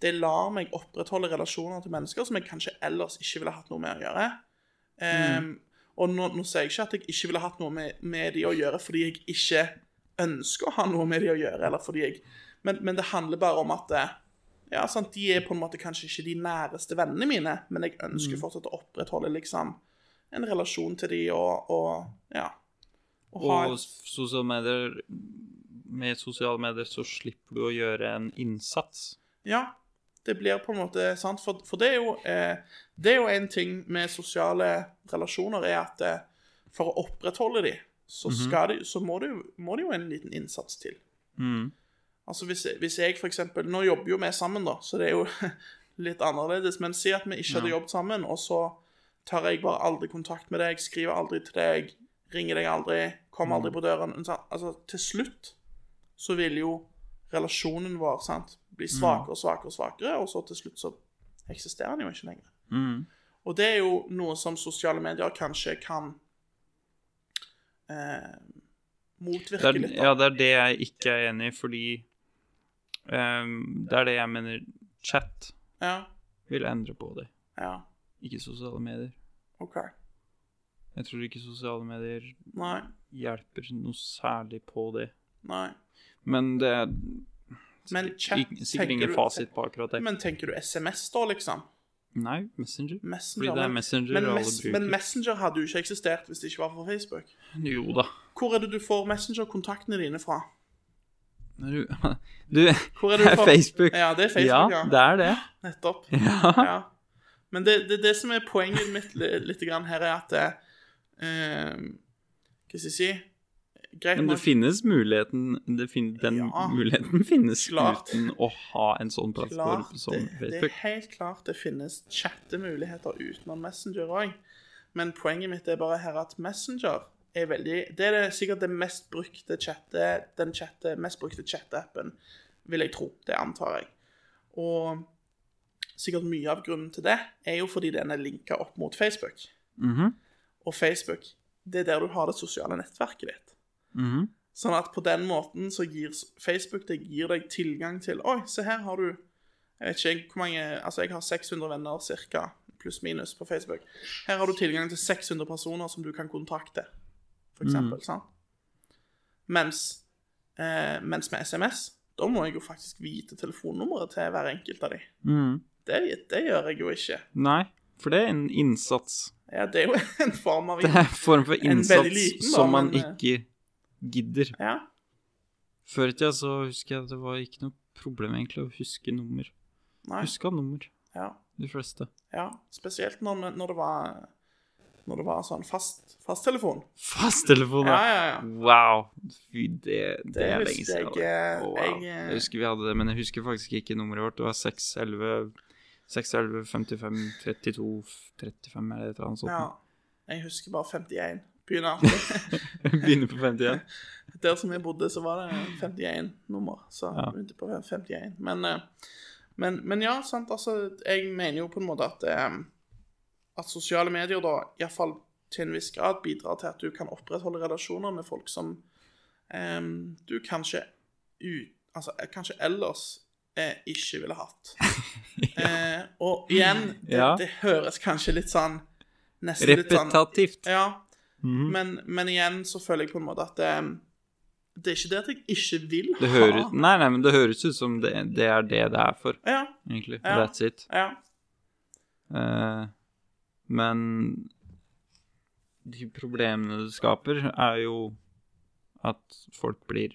det lar meg opprettholde relasjoner til mennesker som jeg kanskje ellers ikke ville hatt noe med å gjøre. Ehm, Og nå, nå sier jeg ikke at jeg ikke ville hatt noe med, med de å gjøre fordi jeg ikke ønsker å ha noe med de å gjøre, eller fordi jeg Men, men det handler bare om at det, ja, sant, de er på en måte kanskje ikke de næreste vennene mine, men jeg ønsker fortsatt å opprettholde liksom en relasjon til de og, og ja. Og ha Og sosiale medier Med sosiale medier så slipper du å gjøre en innsats. Ja, det blir på en måte sant. For, for det er jo eh, Det er jo en ting med sosiale relasjoner, er at eh, for å opprettholde de, så, skal de, så må, det må det jo en liten innsats til. Mm. Altså hvis, hvis jeg eksempel Nå jobber jo vi sammen, da, så det er jo litt annerledes. Men si at vi ikke hadde jobbet sammen, og så tar jeg bare aldri kontakt med deg, skriver aldri til deg, ringer deg aldri, kommer aldri på døren Altså, til slutt så vil jo relasjonen vår sant, bli svakere og svakere og svakere, og så til slutt så eksisterer den jo ikke lenger. Mm. Og det er jo noe som sosiale medier kanskje kan eh, motvirke Det er, litt. da. ja, det er det jeg ikke er enig i, fordi um, Det er det jeg mener chat Ja, vil endre på det, ja, ikke sosiale medier. OK. Jeg tror ikke sosiale medier Nei, hjelper noe særlig på det. nei. Men det er Men chat, ikke- sikkert ingen fasit på akkurat det. Men tenker du SMS da, liksom? Nei, Messenger. Messenger? Fordi det er men- Messenger men, mes men Messenger hadde jo ikke eksistert hvis det ikke var for Facebook. Jo da. Hvor er det du får Messenger-kontaktene dine fra? Du, du det det du er får Facebook. Ja, det er Facebook, ja. ja, det er det. Nettopp. Ja. Ja. Men det, det, det som er poenget mitt litt, litt grann her, er at eh, Hva skal jeg si Greit Men det nok finnes muligheten det fin, Den Ja, muligheten finnes klart. uten å ha en sånn plattform som Facebook. det er helt klart det finnes chattemuligheter utenom Messenger òg. Men poenget mitt er bare her at Messenger er veldig Det er det, sikkert det mest brukte chatte, den chatte, mest brukte chatteappen, vil jeg tro. Det antar jeg. Og sikkert mye av grunnen til det er jo fordi den er linka opp mot Facebook. Mhm, Og Facebook, det er der du har det sosiale nettverket ditt. Mhm. Sånn at på den måten så gir Facebook deg, gir deg tilgang til Oi, se her har du Jeg vet ikke hvor mange Altså, jeg har 600 venner cirka, pluss-minus, på Facebook. Her har du tilgang til 600 personer som du kan kontakte, for eksempel. Sant? Mens, eh, mens med SMS, da må jeg jo faktisk vite telefonnummeret til hver enkelt av de. Mm. Det, det gjør jeg jo ikke. Nei, for det er en innsats. Ja, det er jo en form av Det er en En veldig innsats liten, da, som man men, eh, ikke gidder. Ja. Før i tida så husker jeg at det var ikke noe problem egentlig å huske nummer. Nei. Huska nummer, Ja. de fleste. Ja, spesielt når, når det var Når det var sånn fast, fasttelefon. Fasttelefon, Ja, ja. ja. Wow. Fy, det, det, Det er lenge siden. jeg, oh, wow. jeg, eh, jeg husker vi hadde det, men jeg husker faktisk ikke nummeret vårt. Det var 611 611 55 32 35 eller et eller annet sånt. ja. Jeg husker bare 51. Alltid. Begynner på 51. Der som jeg bodde, så var det 51 nummer. Så Ja. begynte på 51. Men, eh, Men, men ja, sant, altså, jeg mener jo på en måte at eh, at sosiale medier da iallfall til en viss grad bidrar til at du kan opprettholde relasjoner med folk som um, du kanskje ut, altså, kanskje ellers eh, ikke ville hatt. eh, og igjen, det, Ja. det høres kanskje litt sånn Repetativt. litt sånn Repetativt. Mhm. men, men igjen så føler jeg på en måte at det, det er ikke det at jeg ikke vil Det ha høres Nei, nei, men det høres ut som det, det er det det er for, Ja, egentlig. Ja. That's it. ja. Uh, men de problemene det skaper, er jo at folk blir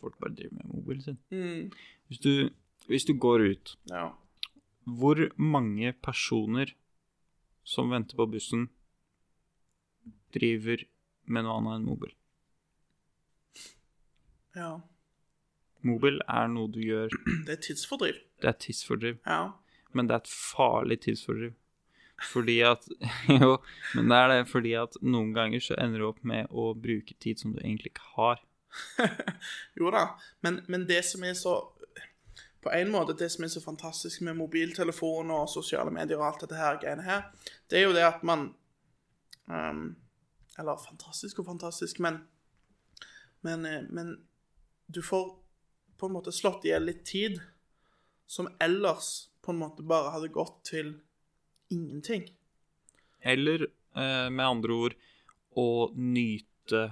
Folk bare driver med mobilen sin. Mm, Hvis du, hvis du går ut ja. Hvor mange personer som venter på bussen, driver med noe annet enn mobil? ja. Mobil er noe du gjør Det er tidsfordriv. Det er tidsfordriv. Ja. Men det er et farlig tidsfordriv. Fordi at Jo, men det er det fordi at noen ganger så ender du opp med å bruke tid som du egentlig ikke har. Jo da, men, men det som er så På en måte, det som er så fantastisk med mobiltelefon og sosiale medier og alt dette her greiene her, det er jo det at man ehm, Eller fantastisk og fantastisk, men men, eh, men du får på en måte slått i hjel litt tid som ellers på en måte bare hadde gått til ingenting. Eller eh, med andre ord å nyte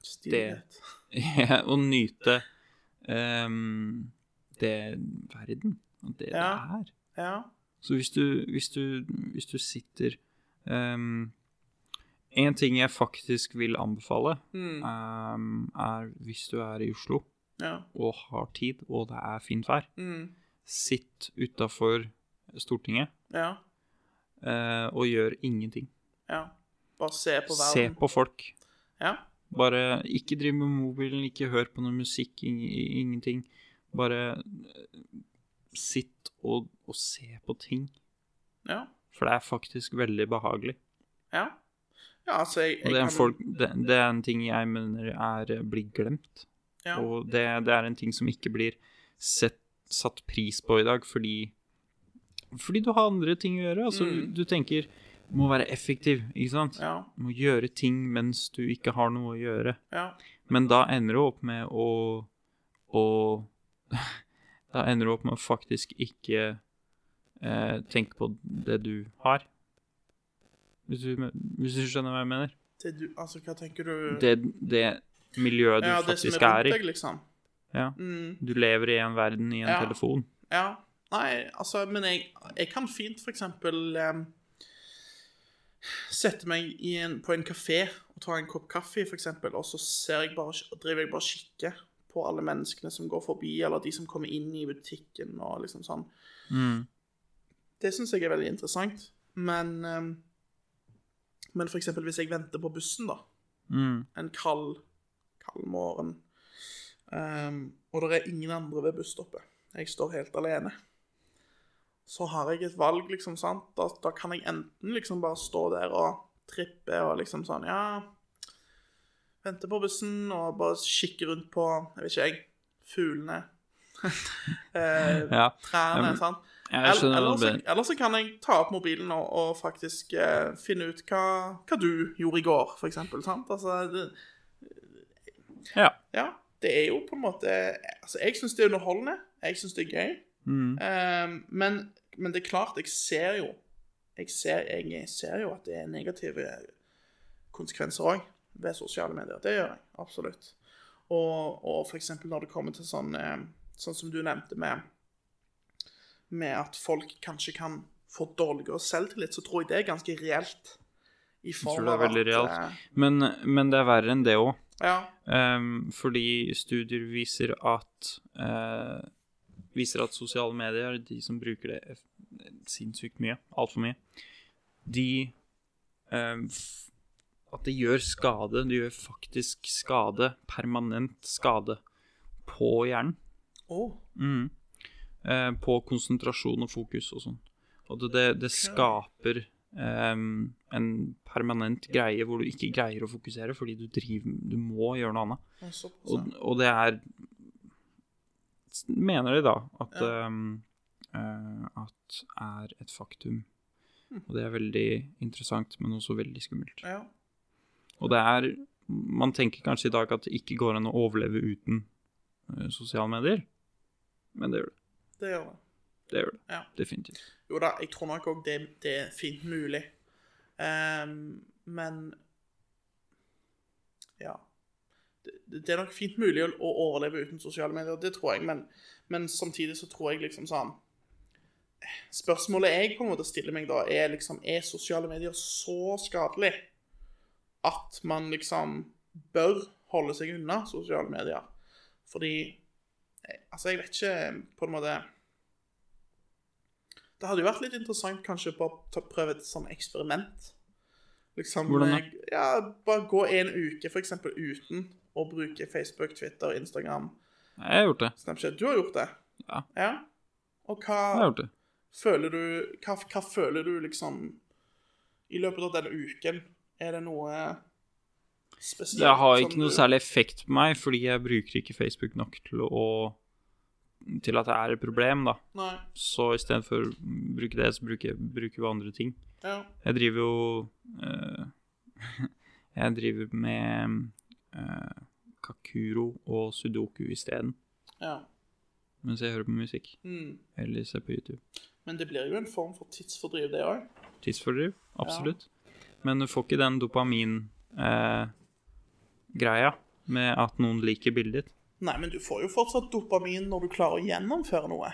Stillhet. Å nyte um, det verden og det Ja. det er. Ja. Så hvis du, hvis du, hvis du sitter ehm, En ting jeg faktisk vil anbefale, Mm. um, er hvis du er i Oslo Ja. og har tid, og det er fint vær, Mm. sitt utafor Stortinget Ja. uh, og gjør ingenting. Ja. Bare se på Se på folk. Ja. Bare ikke driv med mobilen, ikke hør på noe musikk, ing- ingenting. Bare eh, sitt og, og se på ting. Ja. For det er faktisk veldig behagelig. Ja. Ja, altså, jeg, jeg det er, folk, det, det er en ting jeg mener er eh, blir glemt. ja. Og det, det er en ting som ikke blir sett, satt pris på i dag, fordi Fordi du har andre ting å gjøre. Altså, Mm. du tenker du må være effektiv, ikke sant? Ja. Du må gjøre ting mens du ikke har noe å gjøre. Ja. Men da ender du opp med å å Da ender du opp med å faktisk ikke eh, tenke på det du har. Hvis du, hvis du skjønner hva jeg mener? Det du, altså, hva tenker du Det, det miljøet du Ja, faktisk er er, i. deg, liksom. Ja. Mm. Du lever i en verden i en Ja. telefon. Ja. Nei, altså, men jeg, jeg kan fint for eksempel um, sette meg i en, på en kafé og ta en kopp kaffe, for eksempel, og så ser jeg bare, driver jeg bare og kikker på alle menneskene som går forbi, eller de som kommer inn i butikken og liksom sånn. Mm. Det syns jeg er veldig interessant. Men em, Men for eksempel hvis jeg venter på bussen, da, Mm. en kald, kald morgen, Um, og det er ingen andre ved busstoppet, jeg står helt alene, så har jeg et valg, liksom, sant? Da, da kan jeg enten liksom bare stå der og trippe og liksom sånn, ja, vente på bussen og bare kikke rundt på, jeg vet ikke jeg, fuglene, eh, Ja. trærne, sant? Eller, så, kan jeg ta opp mobilen og, og faktisk eh, finne ut hva, hva du gjorde i går, for eksempel, sant? Altså, det, Ja. ja, det er jo på en måte Altså, jeg syns det er underholdende. Jeg syns det er gøy. Mm. Um, men, men det er klart, jeg ser jo jeg ser, jeg ser jo at det er negative konsekvenser òg ved sosiale medier. Det gjør jeg absolutt. Og, og eksempel når det kommer til sånn eh, Sånn som du nevnte med Med at folk kanskje kan få dårligere selvtillit, så tror jeg det er ganske reelt. I tror det er veldig at reelt. eh, Men, men det er verre enn det òg. Ja. Um, fordi studier viser at uh, Viser at sosiale medier, de som bruker det sinnssykt mye, altfor mye, de um, At det gjør skade. Det gjør faktisk skade, permanent skade, på hjernen. Oh. Mm. Eh, på konsentrasjon og fokus og sånn. Og det, det, skaper em, en permanent greie hvor du ikke greier å fokusere fordi du driver Du må gjøre noe annet. Og, og det er mener de da at, eh, at er et faktum. Mm. Og det er veldig interessant, men også veldig skummelt. Ja. Og det er Man tenker kanskje i dag at det ikke går an å overleve uten uh, sosiale medier, men det gjør det. Det gjør det. Det gjør det. Ja. Definitivt. Jo da, jeg tror nok òg det, det er fint mulig. Um, men Ja. Det, det er nok fint mulig å, å overleve uten sosiale medier, det tror jeg, men, men samtidig så tror jeg liksom sånn Spørsmålet jeg på en måte stiller meg da, er liksom Er sosiale medier så skadelig at man liksom bør holde seg unna sosiale medier? Fordi eh, Altså, jeg vet ikke på en måte det hadde jo vært litt interessant kanskje bare å prøve et sånn eksperiment. Liksom, Hvordan da? eh, Ja, bare gå en uke for eksempel uten å bruke Facebook, Twitter, Instagram, Jeg har gjort det. Snapchat. Du har gjort det? Ja. Ja? Og Jeg har hva gjort det. føler du hva, hva føler du liksom I løpet av denne uken? Er det noe spesielt Det har ikke noe særlig effekt på meg, fordi jeg bruker ikke Facebook nok til å til at det er et problem, da. Nei. Så istedenfor å bruke det, så bruker bruker vi andre ting. Ja. Jeg driver jo eh, Jeg driver med eh, Kakuro og Sudoku isteden, ja. mens jeg hører på musikk. Mm. Eller ser på YouTube. Men det blir jo en form for tidsfordriv, det òg. Tidsfordriv, absolutt. Men du får ikke den dopamin-greia med at noen liker bildet ditt. Nei, men du får jo fortsatt dopamin når du klarer å gjennomføre noe.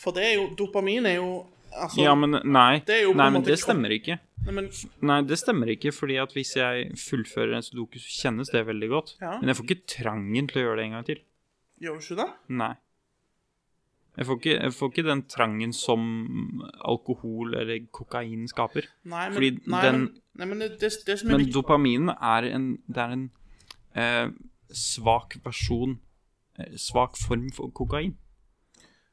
For det er jo Dopamin er jo Altså Ja, men nei. det Nei, men det stemmer ikke. Nei, men, Nei, det stemmer ikke, fordi at hvis jeg fullfører en sudoku, så kjennes det veldig godt. Ja. Men jeg får ikke trangen til å gjøre det en gang til. Gjør du ikke det? Nei. Jeg får ikke, jeg får ikke den trangen som alkohol eller kokain skaper. Nei, men, Fordi nei, den- men, nei, men det, det, Men viktig dopaminen er en, det er en eh, svak versjon eh, Svak form for kokain.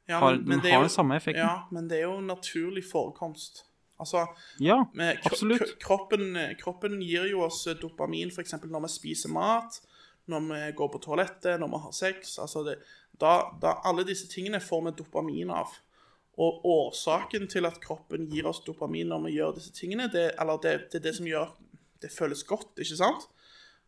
ja, Har, men- men den det har jo- den samme effekten. Ja, men det er jo naturlig forekomst. Altså, Ja, med, Absolutt. Kroppen, kroppen gir jo oss dopamin f.eks. når vi spiser mat, når vi går på toalettet, når vi har sex. Altså det, da, da, alle disse tingene får vi dopamin av. Og årsaken til at kroppen gir oss dopamin når vi gjør disse tingene, det, eller det, det er det som gjør det føles godt, ikke sant?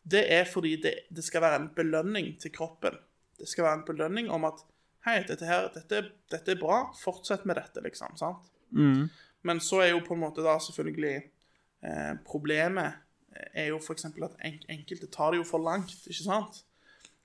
Det er fordi det, det skal være en belønning til kroppen. Det skal være en belønning om at Hei, dette her, dette, dette er bra, fortsett med dette, liksom. sant? mm, Men så er jo på en måte da selvfølgelig eh, Problemet er jo f.eks. at en, enkelte tar det jo for langt, ikke sant?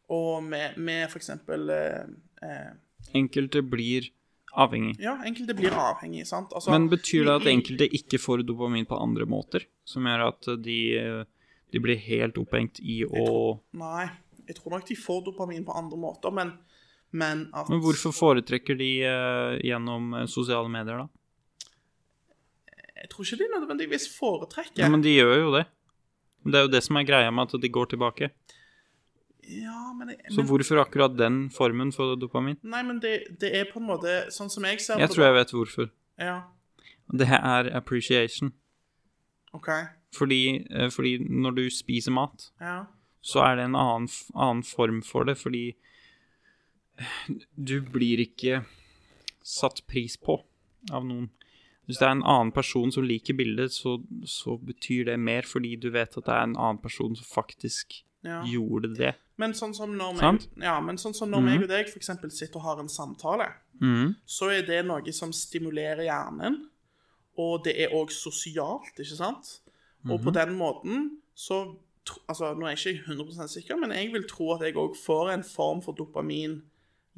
Og med, med f.eks. Eh, eh, enkelte blir avhengig. Ja, enkelte blir avhengig, sant? Altså, Men betyr det at enkelte ikke får dopamin på andre måter? Som gjør at de, eh, de blir helt opphengt i å Nei, jeg tror nok de får dopamin på andre måter, men, men at Men hvorfor foretrekker de uh, gjennom sosiale medier, da? Jeg tror ikke de nødvendigvis foretrekker Ja, men de gjør jo det. Det er jo det som er greia med at de går tilbake. Ja, men, jeg, Så hvorfor akkurat den formen for dopamin? Nei, men det, det er på en måte Sånn som jeg ser Jeg på tror det jeg vet hvorfor. Ja, Det er appreciation. OK. Fordi, eh, fordi når du spiser mat, Ja. så er det en annen, annen form for det, fordi du blir ikke satt pris på av noen. Hvis det er en annen person som liker bildet, så, så betyr det mer fordi du vet at det er en annen person som faktisk ja. gjorde det. Men sånn som når, meg, ja, men sånn som når meg og deg eksempel sitter og har en samtale, mm. så er det noe som stimulerer hjernen, og det er òg sosialt, ikke sant? Og på den måten så Altså, nå er jeg ikke 100 sikker, men jeg vil tro at jeg òg får en form for dopamin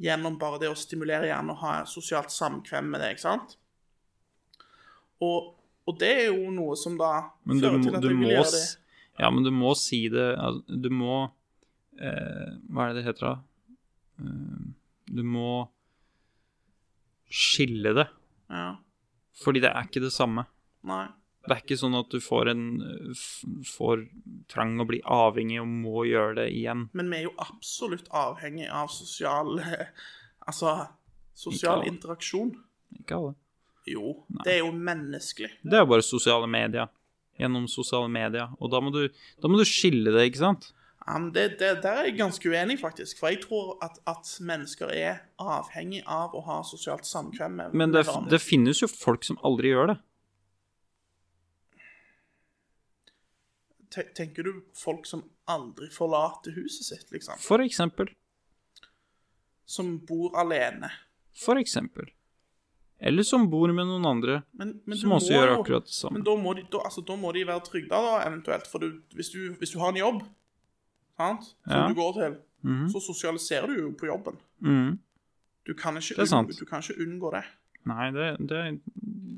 gjennom bare det å stimulere hjernen og ha sosialt samkvem med det, ikke sant? Og, og det er jo noe som da Men du, du må det. Ja, men du må si det Du må eh, Hva er det det heter, da? Eh, du må skille det. Ja. Fordi det er ikke det samme. Nei. Det er ikke sånn at du får en får trang å bli avhengig og må gjøre det igjen. Men vi er jo absolutt avhengig av sosial Altså sosial Ikke interaksjon. Ikke alle. Jo, det er jo menneskelig. Det er jo bare sosiale medier. Gjennom sosiale medier. Og da må du, da må du skille det, ikke sant? Ja, men det, det, Der er jeg ganske uenig, faktisk. For jeg tror at, at mennesker er avhengig av å ha sosialt samkvem med Men det, med det finnes jo folk som aldri gjør det. Tenker du folk som aldri forlater huset sitt, liksom? For eksempel. Som bor alene? For eksempel. Eller som bor med noen andre Men, men som også må gjør akkurat det samme. Men da må de, da, altså, da må de være trygda, da, eventuelt. For du, hvis, du, hvis du har en jobb sant, som Ja. du går til, Mhm. så sosialiserer du jo på jobben. Mm. Du kan ikke, unngå, du kan ikke unngå det. Nei, det, det,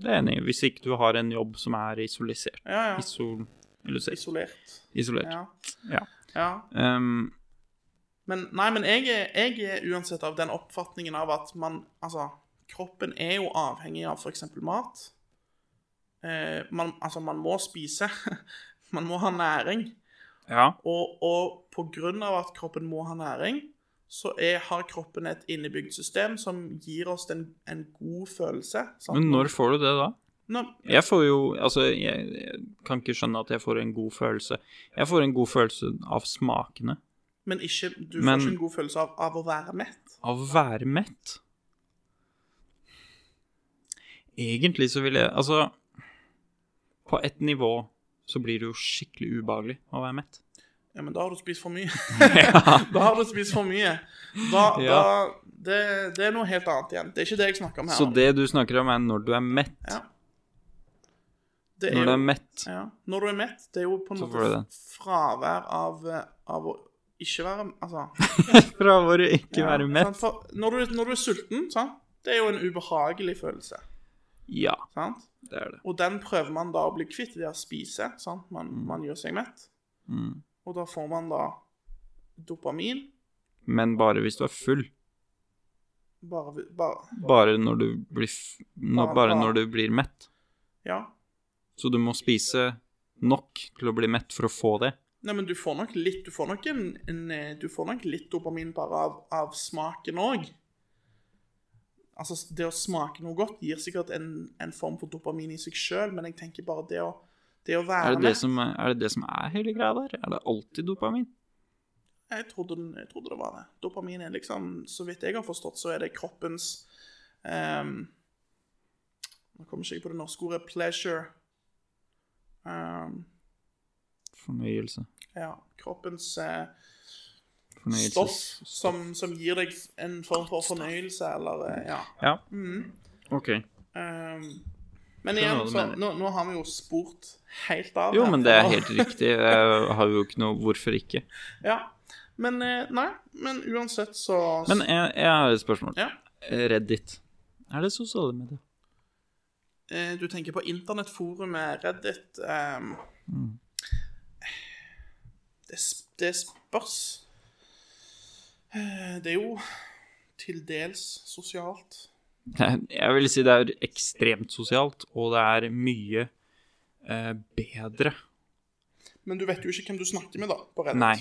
det er enig. Hvis ikke du har en jobb som er isolisert. Ja, ja. Isol, isolert. Isolert. Ja. Ja. ja. Um, Men, nei, men jeg jeg er uansett av den oppfatningen av at man Altså, kroppen er jo avhengig av f.eks. mat. Eh, man, altså, man må spise. man må ha næring. ja. Og, og på grunn av at kroppen må ha næring, så er, har kroppen et innebygd system som gir oss den, en god følelse. sant? Men når får du det da? Når, Jeg får jo Altså, jeg, jeg kan ikke skjønne at jeg får en god følelse. Jeg får en god følelse av smakene. men ikke, du Men- får ikke en god følelse av, av å være mett. Av å være mett. Egentlig så vil jeg Altså, på et nivå så blir det jo skikkelig ubehagelig å være mett. Ja, men da har du spist for mye. Da har du spist for mye. Da, Ja. da det, det er noe helt annet igjen. Det er ikke det jeg snakker om her. Så det du snakker om, er når du er mett. Ja. Det Når er du er mett. ja. Når du er mett, det er jo på en måte fravær av, av å ikke være Altså av å ikke ja, være mett. For når du, når du er sulten, sant? det er jo en ubehagelig følelse. Ja, Sant? det er det. Og den prøver man da å bli kvitt ved å spise. Sant? Man, man gjør seg mett. Mm. Og da får man da dopamin. Men bare hvis du er full. Bare, bare Bare når du blir, Bare- bare bare- når du blir mett. Ja. Så du må spise nok til å bli mett for å få det. Nei, men du får nok litt Du får nok, en, en, eh, du får nok litt dopamin bare av, av smaken òg. Altså, det å smake noe godt gir sikkert en, en form for dopamin i seg sjøl, men jeg tenker bare det å, det å være Er det det, med som, er det det som er hele greia der? Er det alltid dopamin? jeg trodde, den- jeg trodde det var det. Dopamin er liksom Så vidt jeg har forstått, så er det kroppens um, Nå kommer ikke jeg på det norske ordet pleasure. Um, Fornøyelse. ja, kroppens Fornøyelses... stoff som, som gir deg en form for fornøyelse, eller eh, Ja. Ja. Mm. OK. Um, men igjen, så, nå, nå har vi jo spurt helt av. Jo, men det er helt riktig. Jeg har jo ikke noe Hvorfor ikke? Ja. Men eh, Nei, men uansett så Men jeg, jeg har et spørsmål. Ja. Reddit. Er det sosiale medier? eh, Du tenker på internettforumet Reddit Um, Mm. det, det spørs. Eh, Det er jo til dels sosialt. Jeg vil si det er ekstremt sosialt, og det er mye eh, bedre. Men du vet jo ikke hvem du snakker med, da, på Reddit. Nei,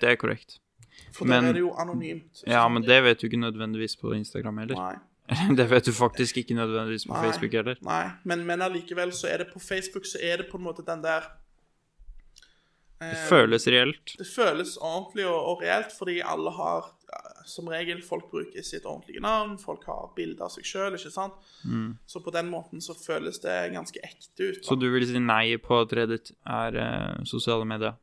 det er korrekt. For men- der er det jo anonymt. Ja, men det vet du ikke nødvendigvis på Instagram heller. Nei. Det vet du faktisk ikke nødvendigvis på Nei. Facebook heller. Nei, men, men allikevel så er det på Facebook så er det på en måte den der Det føles reelt. Det føles ordentlig og, og reelt, fordi alle har Som regel, folk bruker sitt ordentlige navn, folk har bilder av seg sjøl, ikke sant? Så på den måten så føles det ganske ekte ut. Da. Så du vil si nei på at Reddit er eh, sosiale medier?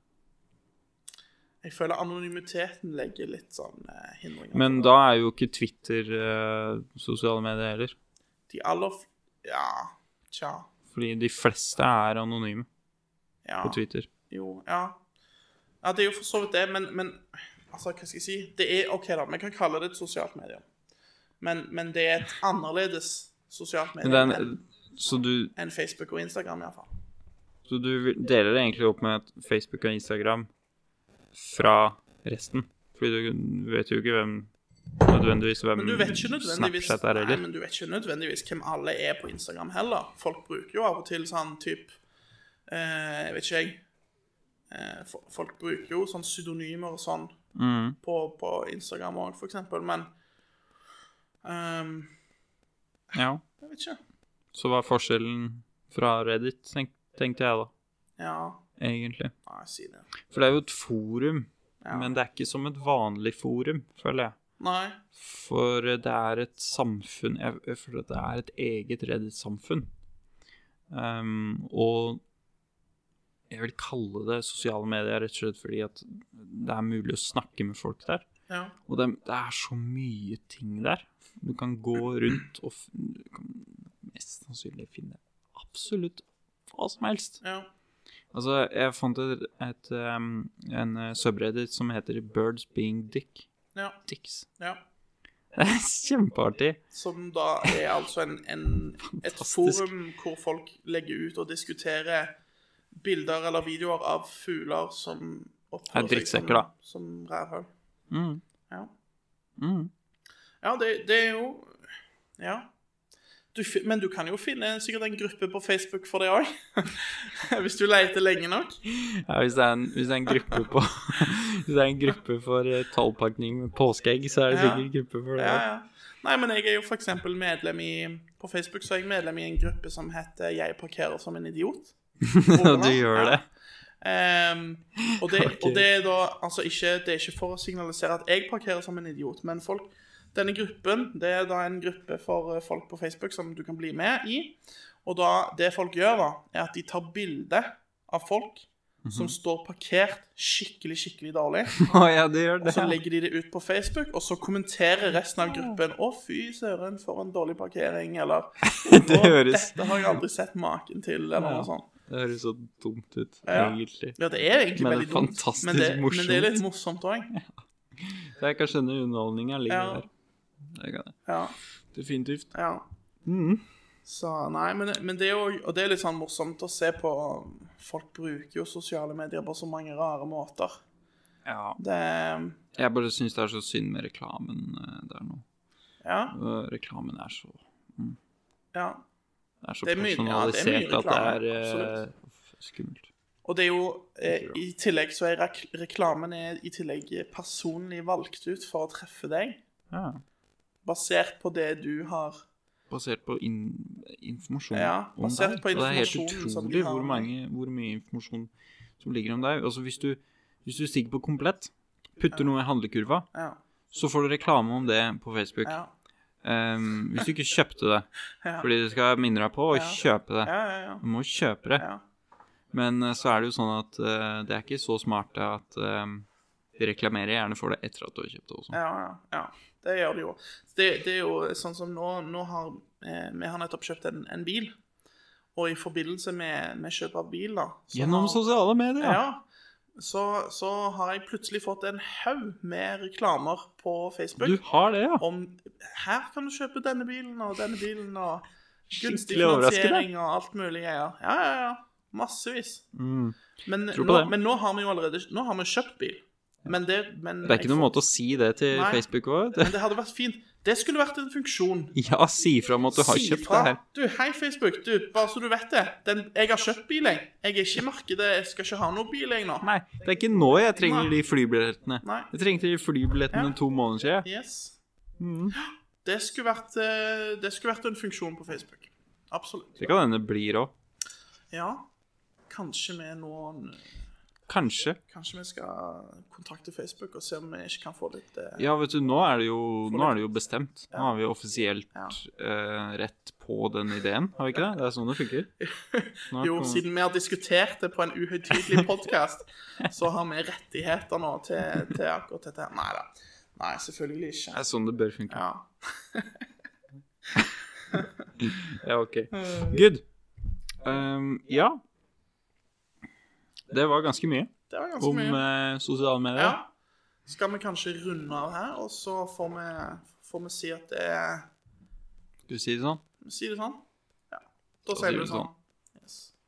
Jeg føler anonymiteten legger litt sånn eh, hindringer. Men da er jo ikke Twitter eh, sosiale medier heller. De aller Ja, tja. Fordi de fleste er anonyme Ja. på Twitter. Jo, ja. Ja, det er jo for så vidt det, men, men altså, hva skal jeg si? Det er OK, da. Vi kan kalle det et sosialt medie. Men, men det er et annerledes sosialt medie enn enn Facebook og Instagram, iallfall. så du deler det egentlig opp med Facebook og Instagram fra resten? Fordi du vet jo ikke hvem nødvendigvis hvem nødvendigvis Snapchat er Nei, men du vet ikke nødvendigvis hvem alle er på Instagram heller. Folk bruker jo av og til sånn type eh, Jeg vet ikke, jeg. Eh, folk bruker jo sånn pseudonymer og sånn Mm. på, på Instagram òg, for eksempel, men um, Ja. Jeg vet ikke. Så hva er forskjellen fra Reddit, tenk, tenkte jeg da, Ja, egentlig. nei, si det. For det er jo et forum Ja. men det er ikke som et vanlig forum, føler jeg. Nei. For det er et samfunn jeg føler at det er et eget Reddit-samfunn. Um, og jeg vil kalle det sosiale medier rett og slett fordi at det er mulig å snakke med folk der. Ja. Og det, det er så mye ting der. Du kan gå rundt og du kan mest sannsynlig finne absolutt hva som helst. Ja. Altså, jeg fant et, et, um, en subreddit som heter Birds Being Dick. Ja. Dicks. ja. Det er kjempeartig. Som da er altså en, en, et forum hvor folk legger ut og diskuterer bilder eller videoer av fugler som Er oppfører seg som, som rævhøl. Mm. Ja. Mm. Ja, det, det er jo Ja. Du, men du kan jo finne sikkert en gruppe på Facebook for det òg. Hvis du leter lenge nok. Ja, hvis det, er en, det er en gruppe på Hvis det er en gruppe for eh, tallpakning med påskeegg, så er det Ja. sikkert gruppe for det. Ja, ja. Nei, men jeg er jo eksempel medlem i På Facebook så er jeg medlem i en gruppe som heter 'Jeg parkerer som en idiot'. Og du gjør det. Um, og, det, og det er da altså ikke, Det er ikke for å signalisere at jeg parkerer som en idiot, men folk denne gruppen det er da en gruppe for eh, folk på Facebook som du kan bli med i. Og da, det folk gjør, da, er at de tar bilde av folk som står parkert skikkelig, skikkelig dårlig. Oh, ja, det gjør Og så legger de det ut på Facebook, og så kommenterer resten av gruppen 'Å, fy søren, for en dårlig parkering', eller Det høres, 'Dette har jeg aldri sett maken til', eller Ja. noe sånt. Det høres så dumt ut, Ja. egentlig. Ja, det er egentlig Men veldig dumt, men det, men det er litt morsomt. òg. Så jeg kan skjønne underholdninga ligger Ja. der. Ja, Definitivt. ja. Mm. Så nei, men, men det er jo Og det er litt sånn morsomt å se på Folk bruker jo sosiale medier på så mange rare måter. Ja. Det Jeg bare syns det er så synd med reklamen eh, der nå. Ja. Reklamen er så ja. Det er så Det er mye- ja, det personalisert at det er uh, skummelt. Og det er jo eh, I tillegg så er rek reklamen er i tillegg personlig valgt ut for å treffe deg. Ja. Basert på det du har Basert på in informasjon Ja, om basert deg. på Og det er helt utrolig har hvor, om mange, hvor mye informasjon som ligger om deg. Altså hvis du, hvis du stikker på komplett, putter noe i handlekurva, Ja. så får du reklame om det på Facebook. Ja. Ehm, hvis du ikke kjøpte det, Ja. fordi det skal minne deg på å Ja. kjøpe det. Ja, ja, ja. Du må kjøpe det. ja. Men uh, så er det jo sånn at uh, det er ikke så smart at eh, de reklamerer gjerne for det etter at du har kjøpt det også. Ja, ja, ja. Det gjør de jo. Det, det er jo sånn som nå, nå har eh, Vi har nettopp kjøpt en, en bil. Og i forbindelse med, med kjøp av bil, da Gjennom har- sosiale medier. Ja. Så, så har jeg plutselig fått en haug med reklamer på Facebook Du har det, ja. om Her kan du kjøpe denne bilen og denne bilen og gunstig finansiering og alt mulig greier. Ja, ja, ja. Massevis. Mm. Men nå, men nå har vi jo allerede Nå har vi kjøpt bil. Men det, men Det er ikke noen måte å si det til Nei. Facebook òg. Men det hadde vært fint. Det skulle vært en funksjon. Ja, si fra om at du har Si kjøpt fra. det her. Du, hei, Facebook. Du, bare så du vet det. Den, jeg har kjøpt bil, jeg. Jeg er ikke i markedet. Jeg skal ikke ha noe bil, jeg nå. Nei, det er ikke nå jeg trenger Nei. de flybillettene. Nei. Jeg trengte de flybillettene Ja. to måneder siden. Yes. Mm. Det skulle vært, eh, det skulle vært en funksjon på Facebook. Absolutt. Det kan hende det blir òg. Ja. Kanskje med nå Kanskje. Kanskje vi skal kontakte Facebook og se om vi ikke kan få litt eh, Ja, vet du, nå er det jo, er det jo bestemt. Nå har vi offisielt Ja. eh, rett på den ideen, har vi ikke det? Det er sånn det funker. Nå Jo, kommer- siden vi har diskutert det på en uhøytidelig podkast, så har vi rettigheter nå til, til akkurat dette. Nei da. Nei, selvfølgelig Det er sånn det bør funke. Ja. Ja, ok. Good. Um, ja. Det var ganske mye Det var ganske om mye. eh, sosiale medier. Ja. Skal vi kanskje runde av her, og så får vi, får vi si at det er Skal vi si det sånn? Si det sånn? Ja. Da sier vi det sånn. sånn.